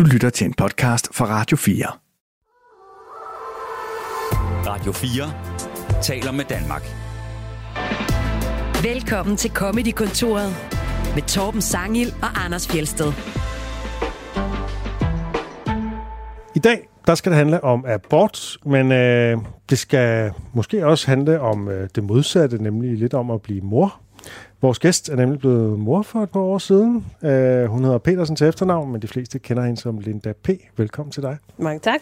Du lytter til en podcast fra Radio 4. Radio 4 taler med Danmark. Velkommen til Comedy-kontoret med Torben Sangil og Anders Fjelsted. I dag, der skal det handle om abort, men øh, det skal måske også handle om øh, det modsatte, nemlig lidt om at blive mor. Vores gæst er nemlig blevet mor for et par år siden. Øh, hun hedder Petersen til efternavn, men de fleste kender hende som Linda P. Velkommen til dig. Mange tak.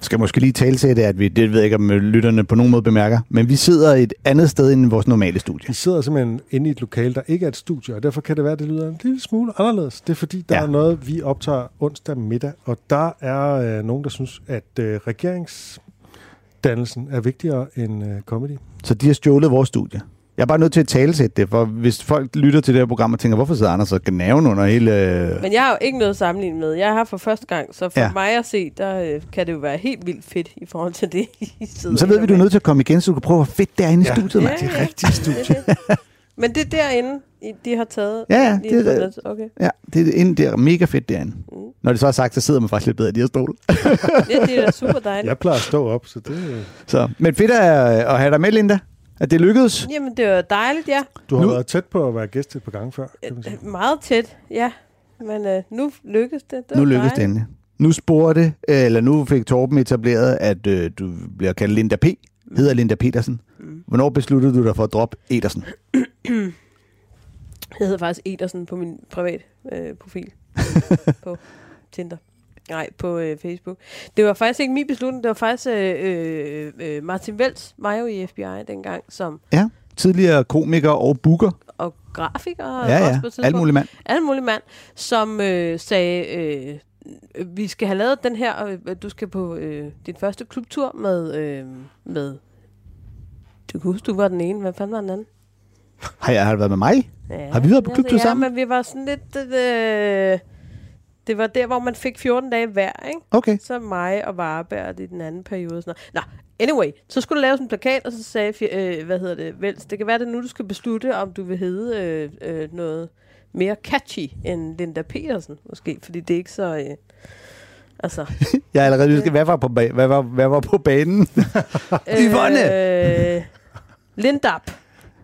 skal måske lige tale til det, at vi, det ved jeg ikke, om lytterne på nogen måde bemærker, men vi sidder et andet sted end vores normale studie. Vi sidder simpelthen inde i et lokale, der ikke er et studie, og derfor kan det være, at det lyder en lille smule anderledes. Det er fordi, der ja. er noget, vi optager onsdag middag, og der er øh, nogen, der synes, at øh, regeringsdannelsen er vigtigere end øh, comedy. Så de har stjålet vores studie. Jeg er bare nødt til at tale til det, for hvis folk lytter til det her program og tænker, hvorfor sidder Anders og gnaven under hele... Men jeg har jo ikke noget at sammenligne med. Jeg har for første gang, så for Ja. ja. mig at se, der øh, kan det jo være helt vildt fedt i forhold til det, I sidder Men så ved vi, her du er nødt til at komme igen, så du kan prøve, hvor fedt det er inde i Ja. studiet. Ja, mand. Det er ja, rigtigt studie. Men det er derinde, I- de har taget. Ja, ja, det er-. Okay. Ja, det er, inde, det er mega fedt derinde. Mm. Når det så er sagt, så sidder man faktisk lidt bedre i de her stole. Ja, det er da super dejligt. Jeg plejer at stå op, så det... Så, men fedt at, at have dig med, Linda. At det lykkedes. Jamen, det var dejligt, ja. Du har Nu- været tæt på at være gæst et par gange før, kan man sige. Øh, Meget tæt, ja. Men øh, nu lykkedes det. det Nu lykkedes det endelig. Nu spurgte, øh, eller nu fik Torben etableret, at øh, du bliver kaldt Linda P. Hedder Linda Petersen. Mm. Hvornår besluttede du dig for at droppe Edersen? Jeg hedder faktisk Edersen på min privat øh, profil på Tinder. Nej, på øh, Facebook. Det var faktisk ikke min beslutning. Det var faktisk øh, øh, øh, Martin Welts, mig jo i FBI dengang, som Tidligere komiker og booker. og grafiker. Ja, også ja. på et tidspunkt. Alt muligt mand. Alle mulige mand, som øh, sagde, øh, vi skal have lavet den her, øh, du skal på øh, din første klubtur med, øh, med, du kan huske, du var den ene, hvad fanden var den anden? Har jeg har det været med mig? Ja, Har vi været på altså, klubtur ja, sammen? men vi var sådan lidt... Øh, det var der, hvor man fik 14 dage hver, ikke? Okay. Så mig og Varberg i den anden periode. Sådan noget. Nå, anyway. Så skulle der laves en plakat, og så sagde, øh, hvad hedder det, Vels, det kan være det nu, du skal beslutte, om du vil hedde øh, øh, noget mere catchy end Linda Petersen, måske. Fordi det er ikke så... Øh, altså... Jeg er allerede nysgerrig. Hvad var på, ba- hvad var, hvad var på banen? Yvonne! Øh, Lindap.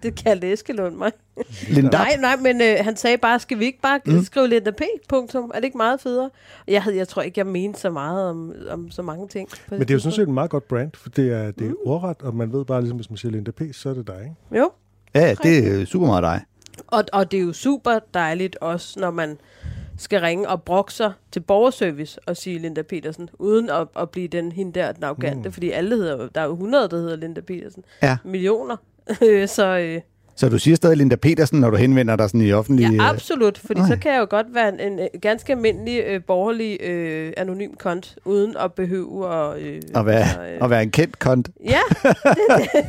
Det kaldte Eskelund mig. Linda? Nej, nej, men øh, han sagde bare, skal vi ikke bare Mm. skrive Linda P. Punktum? Er det ikke meget federe? Jeg, havde, jeg tror ikke, jeg mente så meget om, om så mange ting. på Men det er jo sådan set et meget godt brand, for det er, det er Mm. ordret, og man ved bare, ligesom hvis man siger Linda P., så er det dig, ikke? Jo, Ja, det er super meget dig. og, og det er jo super dejligt også, når man skal ringe og brokke sig til borgerservice og sige Linda Petersen, uden at, at blive den hende der, den arrogante, Mm. fordi alle hedder, der er jo 100, der hedder Linda Petersen. Ja. Millioner. så øh, Så du siger stadig Linda Petersen, når du henvender dig sådan i offentlig... ja, øh, absolut, fordi Ej. så kan jeg jo godt være en, en, øh, ganske almindelig øh, borgerlig øh, anonym kont, uden at behøve at... Øh, at, være, altså, øh, at være en kendt kont. Ja, det er det.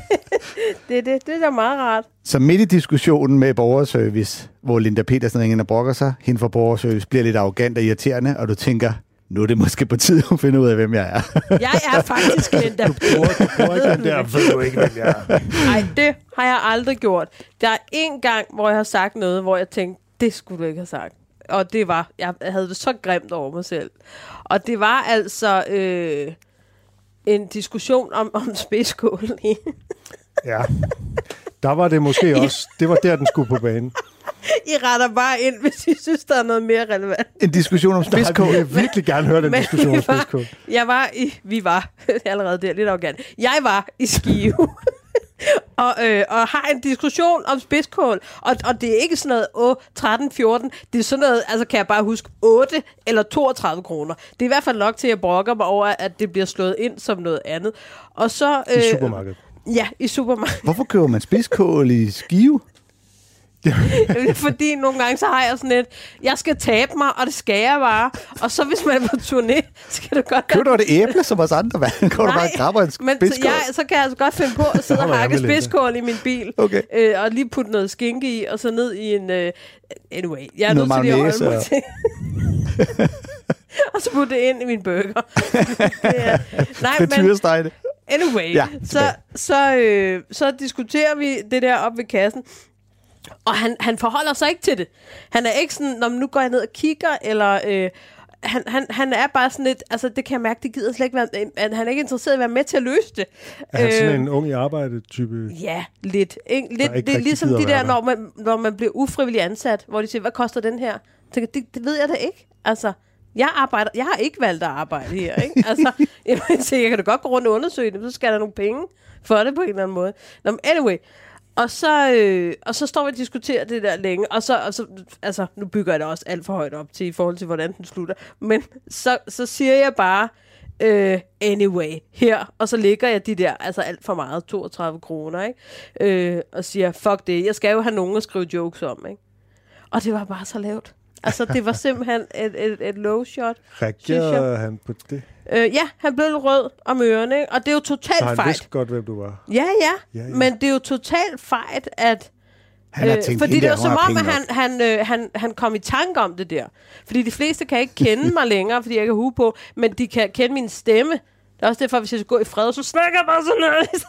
det, er det. det er da meget rart. Så midt i diskussionen med borgerservice, hvor Linda Petersen ringer og brokker sig, hende fra borgerservice bliver lidt arrogant og irriterende, og du tænker, nu er det måske på tide at finde ud af, hvem jeg er. Jeg er faktisk Linda. Du bruger ikke den der, ved du ikke, hvem jeg er. Nej, det har jeg aldrig gjort. Der er en gang, hvor jeg har sagt noget, hvor jeg tænkte, det skulle du ikke have sagt. Og det var, jeg havde det så grimt over mig selv. Og det var altså øh, en diskussion om, om spidskål Ja. Der var det måske også, det var der, den skulle på banen. I retter bare ind, hvis I synes, der er noget mere relevant. En diskussion om spidskål. vi vil virkelig gerne høre den Men diskussion om spidskål. Jeg var i, vi var allerede der, lidt arrogant. Jeg var i Skive. og, øh, og har en diskussion om spidskål. Og, og det er ikke sådan noget, åh, 13, 14. Det er sådan noget, altså kan jeg bare huske, 8 eller 32 kroner. Det er i hvert fald nok til, at jeg brokker mig over, at det bliver slået ind som noget andet. Og så... I supermarkedet. Ja, i supermarkedet. Hvorfor køber man spidskål i skive? Fordi nogle gange så har jeg sådan et, jeg skal tabe mig, og det skal jeg bare. Og så hvis man er på turné, så kan du godt... Køber du et æble som os andre? Hvad? Går du bare og grabber en men så, jeg, så kan jeg altså godt finde på at sidde og hakke spidskål i min bil. Okay. Øh, og lige putte noget skinke i, og så ned i en... Øh, anyway, jeg er Noget nødt til at holde mig til. og så putte det ind i min burger. det er, nej, men Frityresteg det. anyway, Ja, så, så, øh, så diskuterer vi det der op ved kassen. Og han, han forholder sig ikke til det. Han er ikke sådan, når nu går jeg ned og kigger, eller... Øh, han, han, han er bare sådan lidt, altså det kan jeg mærke, det gider slet ikke være, at han er ikke interesseret i at være med til at løse det. Er han sådan Øh, en ung i arbejde-type? Ja, lidt. Ikke? lidt ikke det er ligesom de der, når man, når man bliver ufrivillig ansat, hvor de siger, hvad koster den her? Tænker, det, det ved jeg da ikke. Altså, jeg arbejder, jeg har ikke valgt at arbejde her, ikke? Altså, jeg, tænker, jeg kan da godt gå rundt og undersøge det, men så skal der nogle penge for det på en eller anden måde. Nå, anyway, og så, øh, og så står vi og diskuterer det der længe, og så, og så, altså, nu bygger jeg det også alt for højt op til, i forhold til, hvordan den slutter. Men så, så siger jeg bare, øh, anyway, her, og så ligger jeg de der, altså alt for meget, 32 kroner, ikke? Øh, og siger, fuck det, jeg skal jo have nogen at skrive jokes om, ikke? Og det var bare så lavt. Altså, det var simpelthen et, et, et low shot. Reagerede han på det? Øh, ja, han blev lidt rød om ørerne? Og det er jo Så totalt han fejt. vidste godt, hvem du var. Ja, ja, Ja, ja. men det er jo totalt fejt, at... Han har tænkt, fordi det var der, som om, at han, han, øh, han, han kom i tanke om det der. Fordi de fleste kan ikke kende mig længere, fordi jeg har hue på, men de kan kende min stemme. Det er også derfor, hvis jeg skal gå i fred, så snakker jeg bare sådan noget.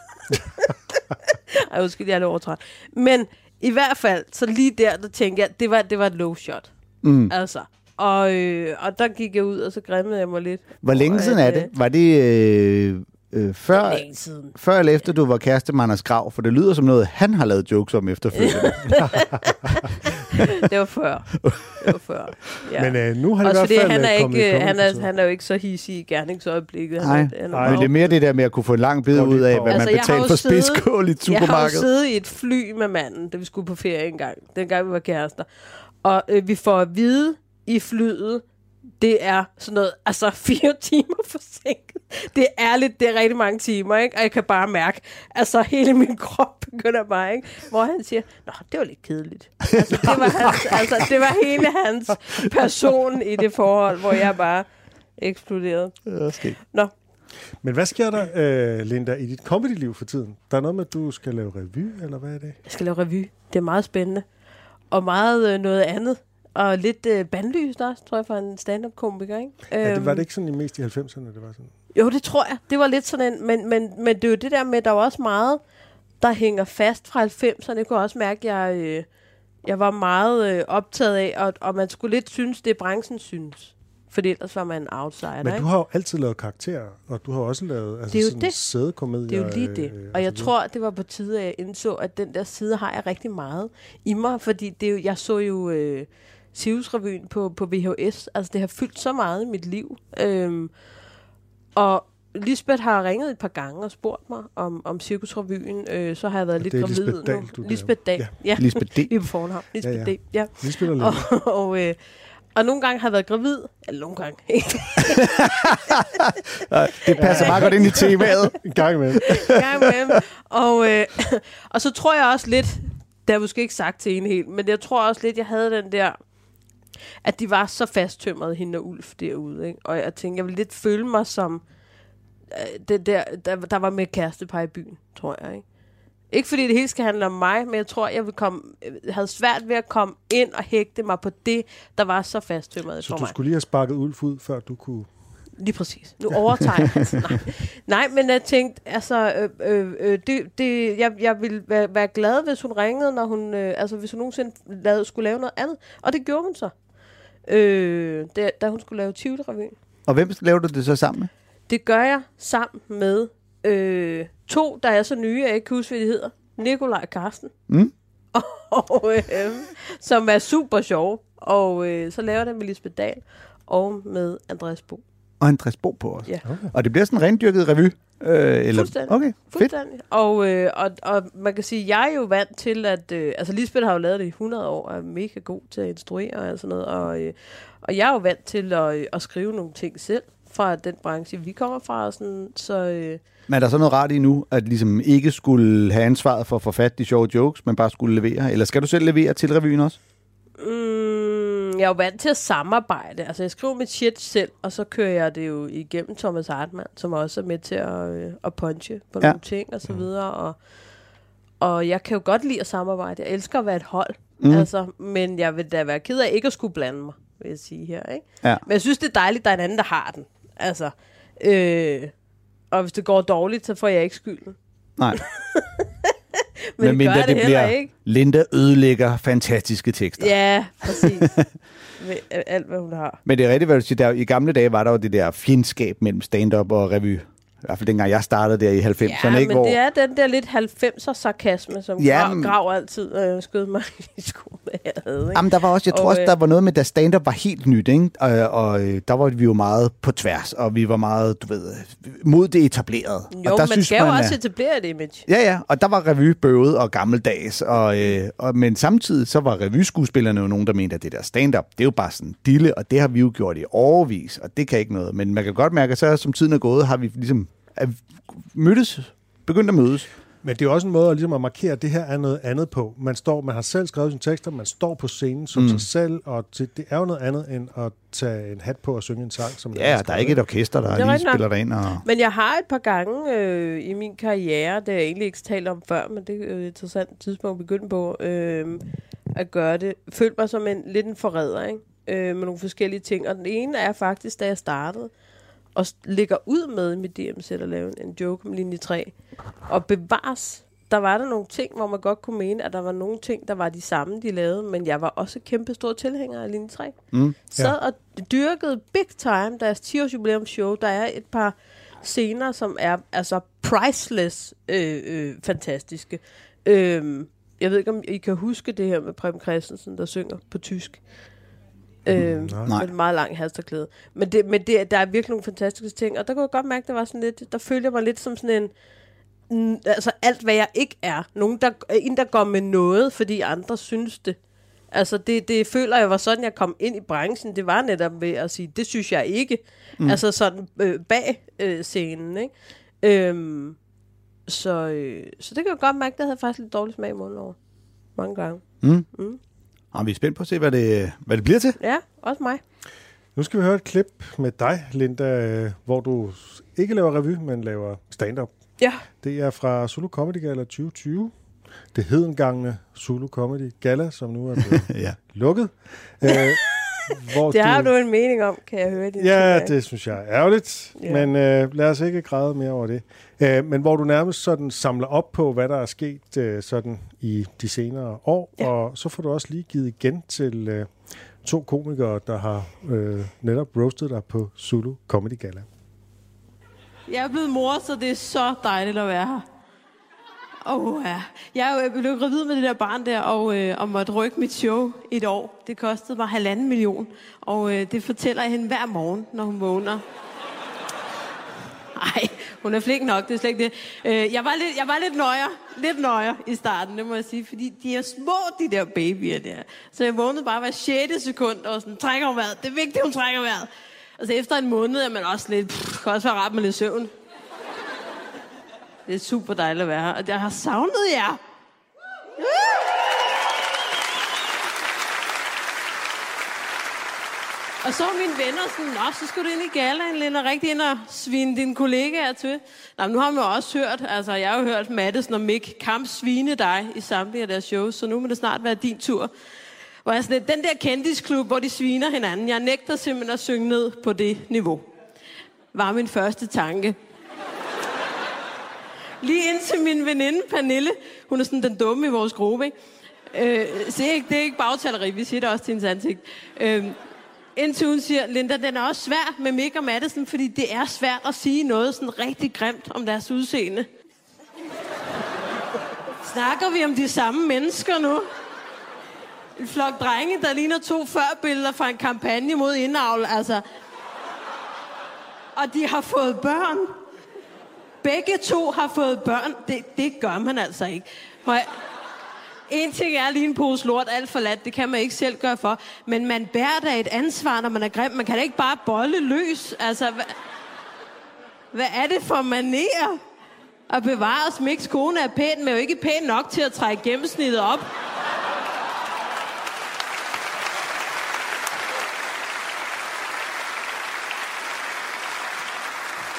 Ej, undskyld, jeg er lidt overtræt. Men i hvert fald, så lige der, der tænkte jeg, det var, det var et low shot. Mm. Altså. Og, øh, og der gik jeg ud, og så grimmede jeg mig lidt. Hvor længe Og siden er det? Var det øh, øh, før, siden. før eller efter, du var kæreste med Anders Grav? For det lyder som noget, han har lavet jokes om efterfølgende. Det var før. Det var før. Ja. Men øh, nu har det i Også hvert fordi fald han er, øh, ikke, han, er, han er jo ikke så hissig i gerningsøjeblikket. Han Nej, er, han er Nej, Men det er mere det der med at kunne få en lang bid ud af, hvad Altså, man jo for siddet- spidskål i et Jeg har jo siddet i et fly med manden, da vi skulle på ferie engang. Dengang vi var kærester. Og øh, vi får at vide i flyet, det er sådan noget, altså fire timer forsinket. Det er ærligt, det er rigtig mange timer, ikke? Og jeg kan bare mærke, altså hele min krop begynder bare, ikke? Hvor han siger, nå, det var lidt kedeligt. Altså, det var, hans, altså, det var hele hans person i det forhold, hvor jeg bare eksploderede. Det. Nå, Men hvad sker der, øh, Linda, i dit comedy-liv for tiden? Der er noget med, at du skal lave revy, eller hvad er det? Jeg skal lave revy. Det er meget spændende. Og meget øh, noget andet. Og lidt øh, bandlyst også, tror jeg, for en stand-up-komiker, ikke? Ja, det var Øhm, det ikke sådan i mest i 90'erne, det var sådan? Jo, det tror jeg. Det var lidt sådan en... Men, men, men det er jo det der med, der var også meget, der hænger fast fra 90'erne. Jeg kunne også mærke, at jeg, øh, jeg var meget øh, optaget af, og, og man skulle lidt synes, det branchen synes. Fordi ellers var man en outsider, Men du har jo altid lavet karakterer, og du har også lavet altså Det er jo sådan det. sædekomedier. Det er jo lige det. øh, Og jeg så tror, det var på tide, at jeg indså, at den der side har jeg rigtig meget i mig, fordi det er jo, jeg så jo øh, Sirius-revyen på, på VHS. Altså, det har fyldt så meget i mit liv. Øhm, og Lisbeth har ringet et par gange og spurgt mig om, om Cirkusrevyen. Øh, så har jeg været Og lidt gravid Lisbeth Dahl, nu. du der- Lisbeth Dahl. Ja. Ja. ja. Lisbeth D. Vi er på fornavn. Lisbeth Ja, ja, ja. ja. D. Ja. Spiller Og, og, øh, og nogle gange har jeg været gravid. Eller nogle gange. Det passer meget godt ind i temaet. En gang imellem. gang imellem. Og, øh, og så tror jeg også lidt, det har jeg måske ikke sagt til en helt, men jeg tror også lidt, jeg havde den der, at de var så fasttømrede, hende og Ulf derude. Ikke? Og jeg tænkte, jeg ville lidt føle mig som øh, det der, der, der var med kærestepar i byen, tror jeg. Ikke? Ikke fordi det hele skal handle om mig, men jeg tror, jeg ville komme, øh, havde svært ved at komme ind og hægte mig på det, der var så fasttømret Så for du mig. skulle lige have sparket Ulf ud, før du kunne... Lige præcis. Nu overtager jeg. altså, nej. nej, men jeg tænkte, altså, øh, øh, øh, det, det, jeg, jeg ville være, være glad, hvis hun ringede, når hun, øh, altså, hvis hun nogensinde lavede, skulle lave noget andet. Og det gjorde hun så. Øh, da, da hun skulle lave Tivoli-revyen. Og hvem laver du det så sammen med? Det gør jeg sammen med øh, to, der er så nye, jeg ikke kan huske, hvad de hedder. Nikolaj og Karsten. Mm? og, øh, som er super sjove. Og øh, så laver jeg det med Lisbeth Dahl og med Andreas Bo. Og Andreas Bo på os. Ja. Okay. Og det bliver sådan en rendyrket revy? Øh, eller? Fuldstændig. Okay, fedt. Fuldstændig. Og, øh, og, og man kan sige, jeg er jo vant til, at... Øh, altså, Lisbeth har jo lavet det i 100 år, og er mega god til at instruere og sådan noget. Og, øh, og jeg er jo vant til at, øh, at skrive nogle ting selv fra den branche, vi kommer fra. Og sådan, så øh, Men er der så noget rart i nu, at ligesom ikke skulle have ansvaret for at få fat de sjove jokes, men bare skulle levere? Eller skal du selv levere til revyen også? mm, jeg er jo vant til at samarbejde. Altså, jeg skriver mit shit selv, og så kører jeg det jo igennem Thomas Hartmann, som også er med til at, øh, at punche på Ja. nogle ting og så videre. Og, og jeg kan jo godt lide at samarbejde. Jeg elsker at være et hold. Mm. Mm. Altså, men jeg vil da være ked af ikke at skulle blande mig, vil jeg sige her. Ikke? Ja. Men jeg synes, det er dejligt, at der er en anden, der har den. Altså, øh, og hvis det går dårligt, så får jeg ikke skylden. Nej. Men det mindre gør det heller ikke. Linda ødelægger fantastiske tekster. Ja, præcis. Med alt, hvad hun har. Men det er rigtigt, hvad du siger. Der, I gamle dage var der jo det der fjendskab mellem stand-up og revy. I hvert fald dengang jeg startede der i 90'erne. Ja, ikke, men hvor... det er den der lidt 90'er sarkasme, som Ja, ja, men- Grav altid øh, skød mig i skoene, jeg havde. Ikke? Jamen, der var også, jeg tror Og, også, øh, der var noget med, da stand-up var helt nyt, ikke? Og, og øh, der var vi jo meget på tværs, og vi var meget, du ved, mod det etablerede. Jo, og der man synes skal jo man, også at- etablere et image. Ja, ja, og der var revy bøvet og gammeldags, og, øh, og, men samtidig så var revyskuespillerne jo nogen, der mente, at det der stand-up, det er jo bare sådan dille, og det har vi jo gjort i overvis, og det kan ikke noget. Men man kan godt mærke, at så som tiden er gået, har vi ligesom er mødtes, begyndt at mødes. Men det er også en måde at, ligesom at markere, at det her er noget andet på. Man, står, man har selv skrevet sine tekster, man står på scenen som mm. sig selv, og til, det er jo noget andet end at tage en hat på og synge en sang. Som Ja, der er ikke et orkester, der Det er lige rigtigt nok. spiller derind. Og... Men jeg har et par gange øh, i min karriere, det har jeg egentlig ikke talt om før, men det er jo et interessant tidspunkt at begynde på, øh, at gøre det. Følt mig som en lidt en forræder, ikke? Øh, med nogle forskellige ting. Og den ene er faktisk, da jeg startede, og ligger ud med i mit DM-sæt at lave en joke om linje 3. Og bevares, der var der nogle ting, hvor man godt kunne mene, at der var nogle ting, der var de samme, de lavede, men jeg var også kæmpe stor tilhænger af linje 3. Mm. Sad Ja. og dyrkede big time deres 10 års jubilæumsshow. Der er et par scener, som er altså priceless øh, øh, fantastiske. Øh, jeg ved ikke, om I kan huske det her med Preben Christensen, der synger på tysk. Øh, Nej. med et meget langt halsterklæde. Men, det, men det, der er virkelig nogle fantastiske ting, og der kunne jeg godt mærke, der var sådan lidt, der følte jeg mig lidt som sådan en, mm, altså alt, hvad jeg ikke er. Nogen, der, en, der går med noget, fordi andre synes det. Altså, det, det føler jeg var sådan, jeg kom ind i branchen. Det var netop ved at sige, det synes jeg ikke. Mm. Altså sådan øh, bag øh, scenen, ikke? Øhm, så, øh, så det kan jeg godt mærke, det havde faktisk lidt dårlig smag i munden over. Mange gange. Og vi er spændt på at se, hvad det, hvad det bliver til. Ja, også mig. Nu skal vi høre et klip med dig, Linda, hvor du ikke laver revy, men laver stand-up. Ja. Det er fra Zulu Comedy Gala 2020. Det hedengangne Zulu Comedy Gala, som nu er blevet ja. lukket. Øh, hvor Det har du en mening om, kan jeg høre din Ja, tilgang. det synes jeg er ærgerligt, Ja. men øh, lad os ikke græde mere over det. Øh, men hvor du nærmest sådan samler op på, hvad der er sket øh, sådan i de senere år, Ja. og så får du også lige givet igen til øh, to komikere, der har øh, netop roastet dig på Zulu Comedy Gala. Jeg er blevet mor, så det er så dejligt at være her. Oh, ja. Jeg blev gravid med det der barn der, og, øh, og måtte rykke mit show et år. Det kostede mig halvanden million, og øh, det fortæller jeg hende hver morgen, når hun vågner. Nej, hun er flink nok, det er slet ikke det. Øh, jeg, var lidt, jeg var lidt nøjer, lidt nøjer i starten, det må jeg sige, fordi de er små, de der babyer der. Så jeg vågnede bare hver 6. sekund, og sådan, trækker hun vejret. Det er vigtigt, hun trækker vejret. Altså efter en måned er man også lidt, pff, kan også være ret med lidt søvn. Det er super dejligt at være her, og jeg har savnet jer. Og så var mine venner sådan, Nå, så skulle du ind i galaen, Linda, rigtig ind og svine dine kollegaer til. Nå, men nu har man jo også hørt, altså jeg har jo hørt Mattes og Mick kamp svine dig i samtlige af deres shows, så nu må det snart være din tur. Hvor jeg sådan den der kendisklub, hvor de sviner hinanden, jeg nægter simpelthen at synge ned på det niveau. Var min første tanke. Lige indtil min veninde Pernille, hun er sådan den dumme i vores gruppe, ikke? Øh, se ikke, det er ikke bagtaleri, vi siger det også til hendes ansigt. Øh, indtil hun siger, Linda, den er også svær med Mick og Madison, fordi det er svært at sige noget sådan rigtig grimt om deres udseende. Snakker vi om de samme mennesker nu? En flok drenge, der ligner to førbilleder fra en kampagne mod indavl, altså. Og de har fået børn. Begge to har fået børn. Det, det gør man altså ikke. Prøv en ting er lige en pose lort, alt for lat. Det kan man ikke selv gøre for. Men man bærer da et ansvar, når man er grim. Man kan da ikke bare bolle løs. Altså, hvad, hvad er det for manerer? At bevare os, Miks kone er pæn, men jo ikke pæn nok til at trække gennemsnittet op.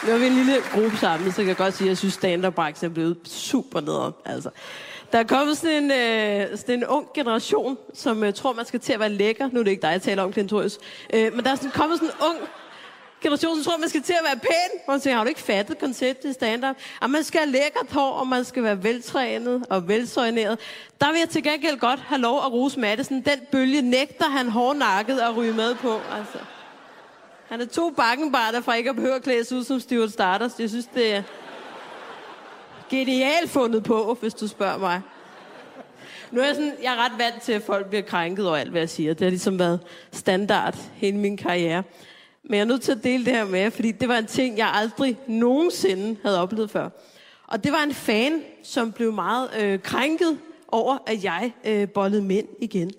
Nu er vi en lille gruppe sammen, så kan jeg godt sige, at jeg synes, stand-up er blevet super nederen. Altså. Der er kommet sådan en, øh, sådan en ung generation, som øh, tror, man skal til at være lækker. Nu er det ikke dig, jeg taler om, Klintorius. Øh, men der er sådan, kommet sådan en ung generation, som tror, man skal til at være pæn. Og man tænker, har du ikke fattet konceptet i stand-up? At man skal have lækkert hår, og man skal være veltrænet og velsøjneret. Der vil jeg til gengæld godt have lov at rose Madison. Den bølge nægter han hårdnakket at ryge med på. Altså. Han er to bakkenbarter fra ikke at behøve at klæde sig ud som Stuart Stardust. Jeg synes, det er genialt fundet på, hvis du spørger mig. Nu er jeg, sådan, jeg er ret vant til, at folk bliver krænket over alt, hvad jeg siger. Det har ligesom været standard hele min karriere. Men jeg er nødt til at dele det her med jer, fordi det var en ting, jeg aldrig nogensinde havde oplevet før. Og det var en fan, som blev meget øh, krænket over, at jeg øh, bollede mænd igen.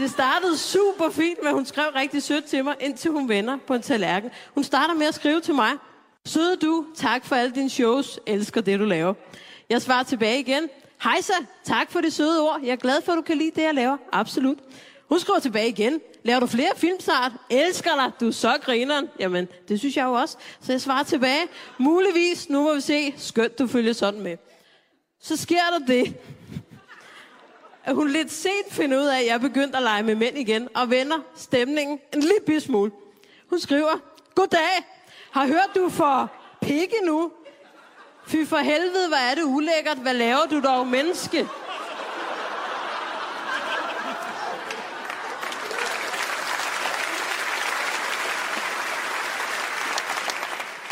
Det startede super fint, men hun skrev rigtig sødt til mig, indtil hun vender på en tallerken. Hun starter med at skrive til mig. Søde du, tak for alle dine shows, elsker det du laver. Jeg svarer tilbage igen. Hejsa, tak for det søde ord. Jeg er glad for, at du kan lide det, jeg laver. Absolut. Hun skriver tilbage igen. Laver du flere film snart? Elsker dig. Du er så grineren. Jamen, det synes jeg jo også. Så jeg svarer tilbage. Muligvis. Nu må vi se. Skønt, du følger sådan med. Så sker der det, at hun lidt sent finder ud af, at jeg er begyndt at lege med mænd igen, og vender stemningen en lille smule. Hun skriver, Goddag, har hørt du for pikke nu? Fy for helvede, hvad er det ulækkert. Hvad laver du dog, menneske?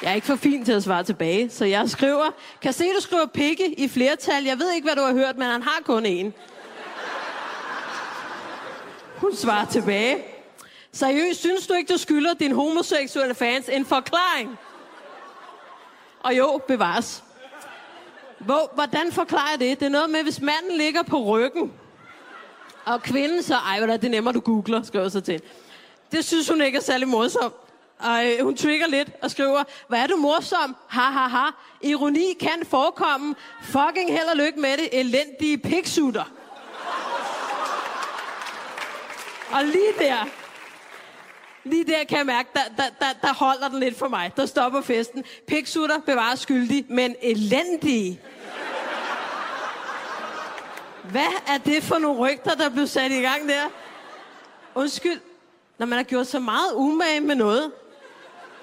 Jeg er ikke for fin til at svare tilbage, så jeg skriver, kan se, du skriver pikke i flertal. Jeg ved ikke, hvad du har hørt, men han har kun én. Hun svarer tilbage. Seriøst, synes du ikke, du skylder din homoseksuelle fans en forklaring? Og jo, bevares. Hvor, hvordan forklarer jeg det? Det er noget med, hvis manden ligger på ryggen, og kvinden så, ej, hvad er det nemmere, du googler, skriver så til. Det synes hun ikke er særlig morsomt. Og øh, hun trigger lidt og skriver, hvad er du morsom? Ha, ha, ha. Ironi kan forekomme. Fucking held og lykke med det. Elendige piksutter. Og lige der, lige der kan jeg mærke, der, der, der, der holder den lidt for mig. Der stopper festen. Piksutter bevarer skyldig, men elendige. Hvad er det for nogle rygter, der blev sat i gang der? Undskyld, når man har gjort så meget umage med noget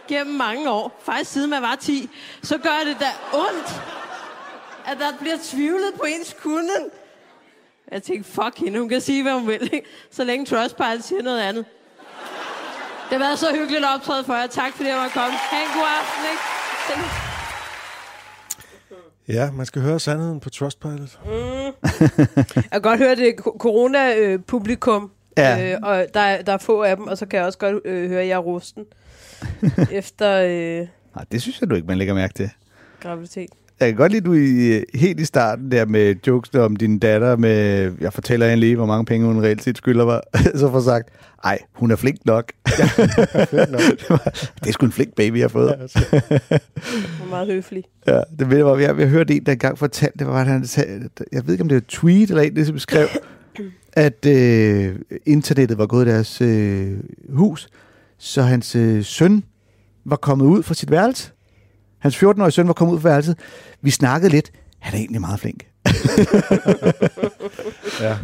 gennem mange år, faktisk siden man var 10, så gør det da ondt, at der bliver tvivlet på ens kunden. Jeg tænkte, fuck hende, hun kan sige, hvad hun vil, ikke? så længe Trustpilot siger noget andet. Det har været så hyggeligt optræde for jer. Tak fordi jeg var kommet. Ha' en god aften, ikke? Ja, man skal høre sandheden på Trustpilot. Jeg kan godt høre det corona-publikum, Ja. øh, og der, er- der er få af dem, og så kan jeg også godt øh, høre, at jeg er rusten efter øh, Nej, det synes jeg du ikke, man lægger mærke til. graviditet. Jeg kan godt lide, du i, helt i starten der med jokes om din datter, med, jeg fortæller hende lige, hvor mange penge hun reelt set skylder mig, så får sagt, ej, hun er flink nok. det, var, det er sgu en flink baby, jeg har fået. Hun er meget høflig. Ja, det ved jeg, hvor jeg, jeg hørte en, der engang fortalte, det var, at han sagde, jeg ved ikke, om det var et tweet eller en, der som skrev, at øh, internettet var gået i deres øh, hus, så hans øh, søn var kommet ud fra sit værelse. Hans 14-årige søn var kommet ud fra værelset. Vi snakkede lidt. Han er egentlig meget flink. Ja.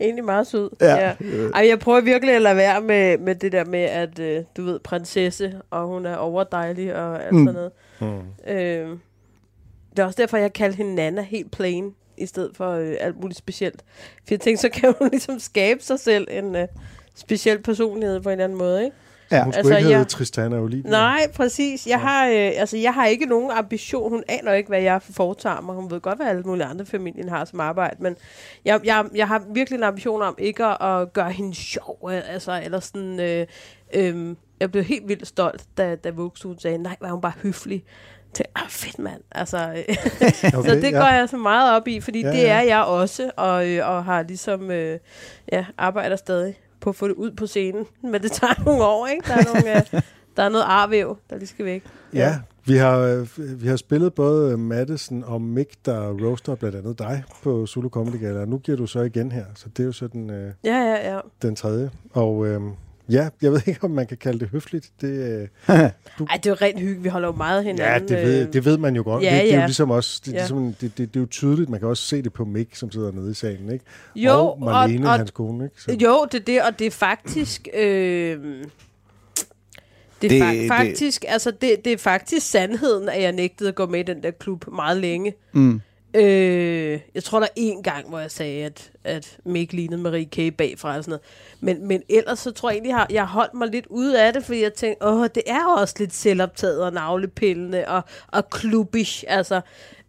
Egentlig meget sød. Ja. Ja. Ej, jeg prøver virkelig at lade være med, med det der med, at øh, du ved, prinsesse, og hun er overdejlig og alt Mm. sådan noget. Hmm. Øh, det er også derfor, jeg kaldte hende Nana helt plain, i stedet for øh, alt muligt specielt. For jeg tænkte, så kan hun ligesom skabe sig selv en øh, speciel personlighed på en eller anden måde, ikke? Ja. Hun skulle Altså, ikke hedde jeg- Tristana Olivia. Nej, præcis. Jeg har, øh, altså, jeg har ikke nogen ambition. Hun aner ikke, hvad jeg foretager mig. Hun ved godt, hvad alle mulige andre familien har som arbejde. Men jeg, jeg, jeg har virkelig en ambition om ikke at, at gøre hende sjov. Altså, eller sådan... Øh, øh, jeg blev helt vildt stolt, da, da Vuxen sagde, nej, var hun bare høflig. Tænkte, ah, fedt mand. Altså, øh, Okay, så det ja. går jeg så meget op i, fordi Ja, ja, det ja. er jeg også, og, øh, og har ligesom, øh, ja, arbejder stadig på at få det ud på scenen. Men det tager nogle år, ikke? Der er, nogle, øh, der er noget arvæv, der lige skal væk. Ja, vi har, øh, vi har spillet både Madison og Mick, der roaster blandt andet dig på Zulu Comedy Gala, og nu giver du så igen her, så det er jo så den, øh, Ja, ja, ja. den tredje. Og øh, ja, jeg ved ikke, om man kan kalde det høfligt. Det, øh, Ej, det er jo rent hygge. Vi holder jo meget ja, hinanden. det ved, øh, det ved man jo godt. ja, det, det er jo ja. ligesom også, det, Ja. ja. ligesom, det, det, det er jo tydeligt, man kan også se det på Mick, som sidder nede i salen, ikke? Jo, og Marlene, og, og, hans kone, ikke? Så, Jo, det er det, og det er faktisk... Øh, Det er Det- det, det- faktisk, altså det, det er faktisk sandheden, at jeg nægtede at gå med i den der klub meget længe. Mm. Øh, jeg tror, der er en gang, hvor jeg sagde, at, at Mick lignede Marie K. bagfra og sådan noget. Men, men ellers så tror jeg egentlig, har, jeg har holdt mig lidt ude af det, fordi jeg tænkte, åh, det er også lidt selvoptaget og navlepillende og, og klubbish, altså.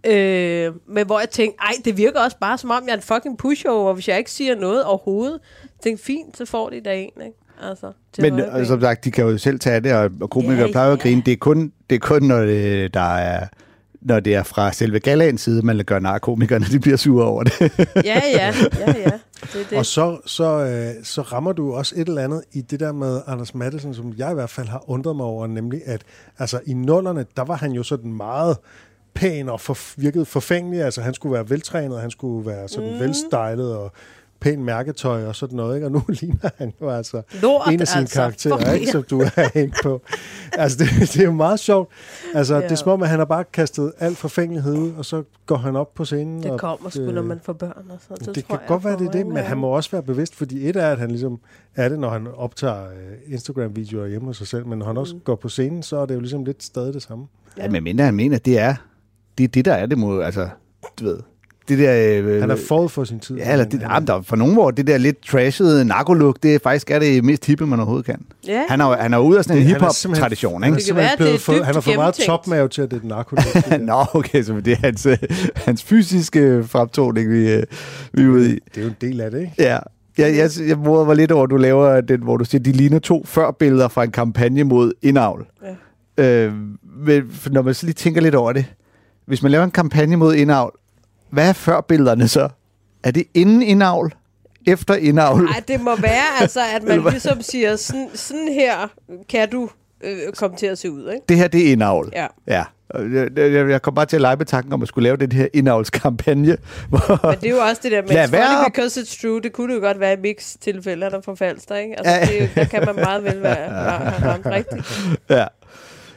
Øh, men hvor jeg tænkte, ej, det virker også bare som om, jeg er en fucking pushover, hvis jeg ikke siger noget overhovedet. Jeg tænkte, fint, så får de da en, ikke? Altså, Men højre øh, som sagt, de kan jo selv tage det, og, og komikere Ja, ja, plejer jo at ja. grine. Det er kun, det er kun når, det, der er, når det er fra selve galaens side, man gør nar af komikerne, de bliver sure over det. Ja, ja, ja, ja. Det er det. Og så, så, øh, så rammer du også et eller andet i det der med Anders Madsen, som jeg i hvert fald har undret mig over, nemlig at altså, i nullerne, der var han jo sådan meget pæn og for, virkede forfængelig. Altså han skulle være veltrænet, han skulle være sådan mm. velstylet og pæn mærketøj og sådan noget. Ikke? Og nu ligner han jo altså Lort, en af sine altså. karakterer, ikke, som du er inde på. Altså det, det er jo meget sjovt. Altså ja. det er som om, at han har bare kastet al forfængelighed ud, og så går han op på scenen. Det og, kommer sgu, øh, når man får børn og sådan. det, det tror kan jeg godt være, det er det, men han må også være bevidst, fordi et er, at han ligesom er det, når han optager øh, Instagram-videoer hjemme hos sig selv, men når han også Mm. går på scenen, så er det jo ligesom lidt stadig det samme. ja, men mindre han mener, det er det, er det der er det må, altså, du ved, det der... Øh, Han er forud for sin tid. Ja, eller det, Han- jamen, der, er for nogle hvor det der lidt trashede narkoluk, det er faktisk er det mest hippe, man overhovedet kan. Ja. Han er, han er ude af sådan en hip-hop-tradition, Han ikke? Det kan være, det er for, han har fået meget topmave til, at det er narko. Nå, okay, så det er hans, øh, hans fysiske fremtoning, vi, øh, vi er ude i. det er jo en del af det, ikke? Ja. Jeg, jeg, jeg morede mig lidt over, at du laver den, hvor du siger, de ligner to førbilleder fra en kampagne mod indavl. Ja. Øh, men når man så lige tænker lidt over det. Hvis man laver en kampagne mod indavl, hvad er førbillederne så? Er det inden indavl? Efter indavl? Ej, det må være, altså, at man ligesom siger, sådan, sådan her kan du øh, komme til at se ud, ikke? Det her, det er indavl. Ja. ja. Jeg, jeg, kom bare til at lege med tanken om at skulle lave den her indavlskampagne. Hvor, Men det er jo også det der med, Lad være. because it's true. Det kunne det jo godt være i mix tilfælde, han er fra Falster, ikke? Altså, Ja. det, er der kan man meget vel være have ramt rigtigt. ja.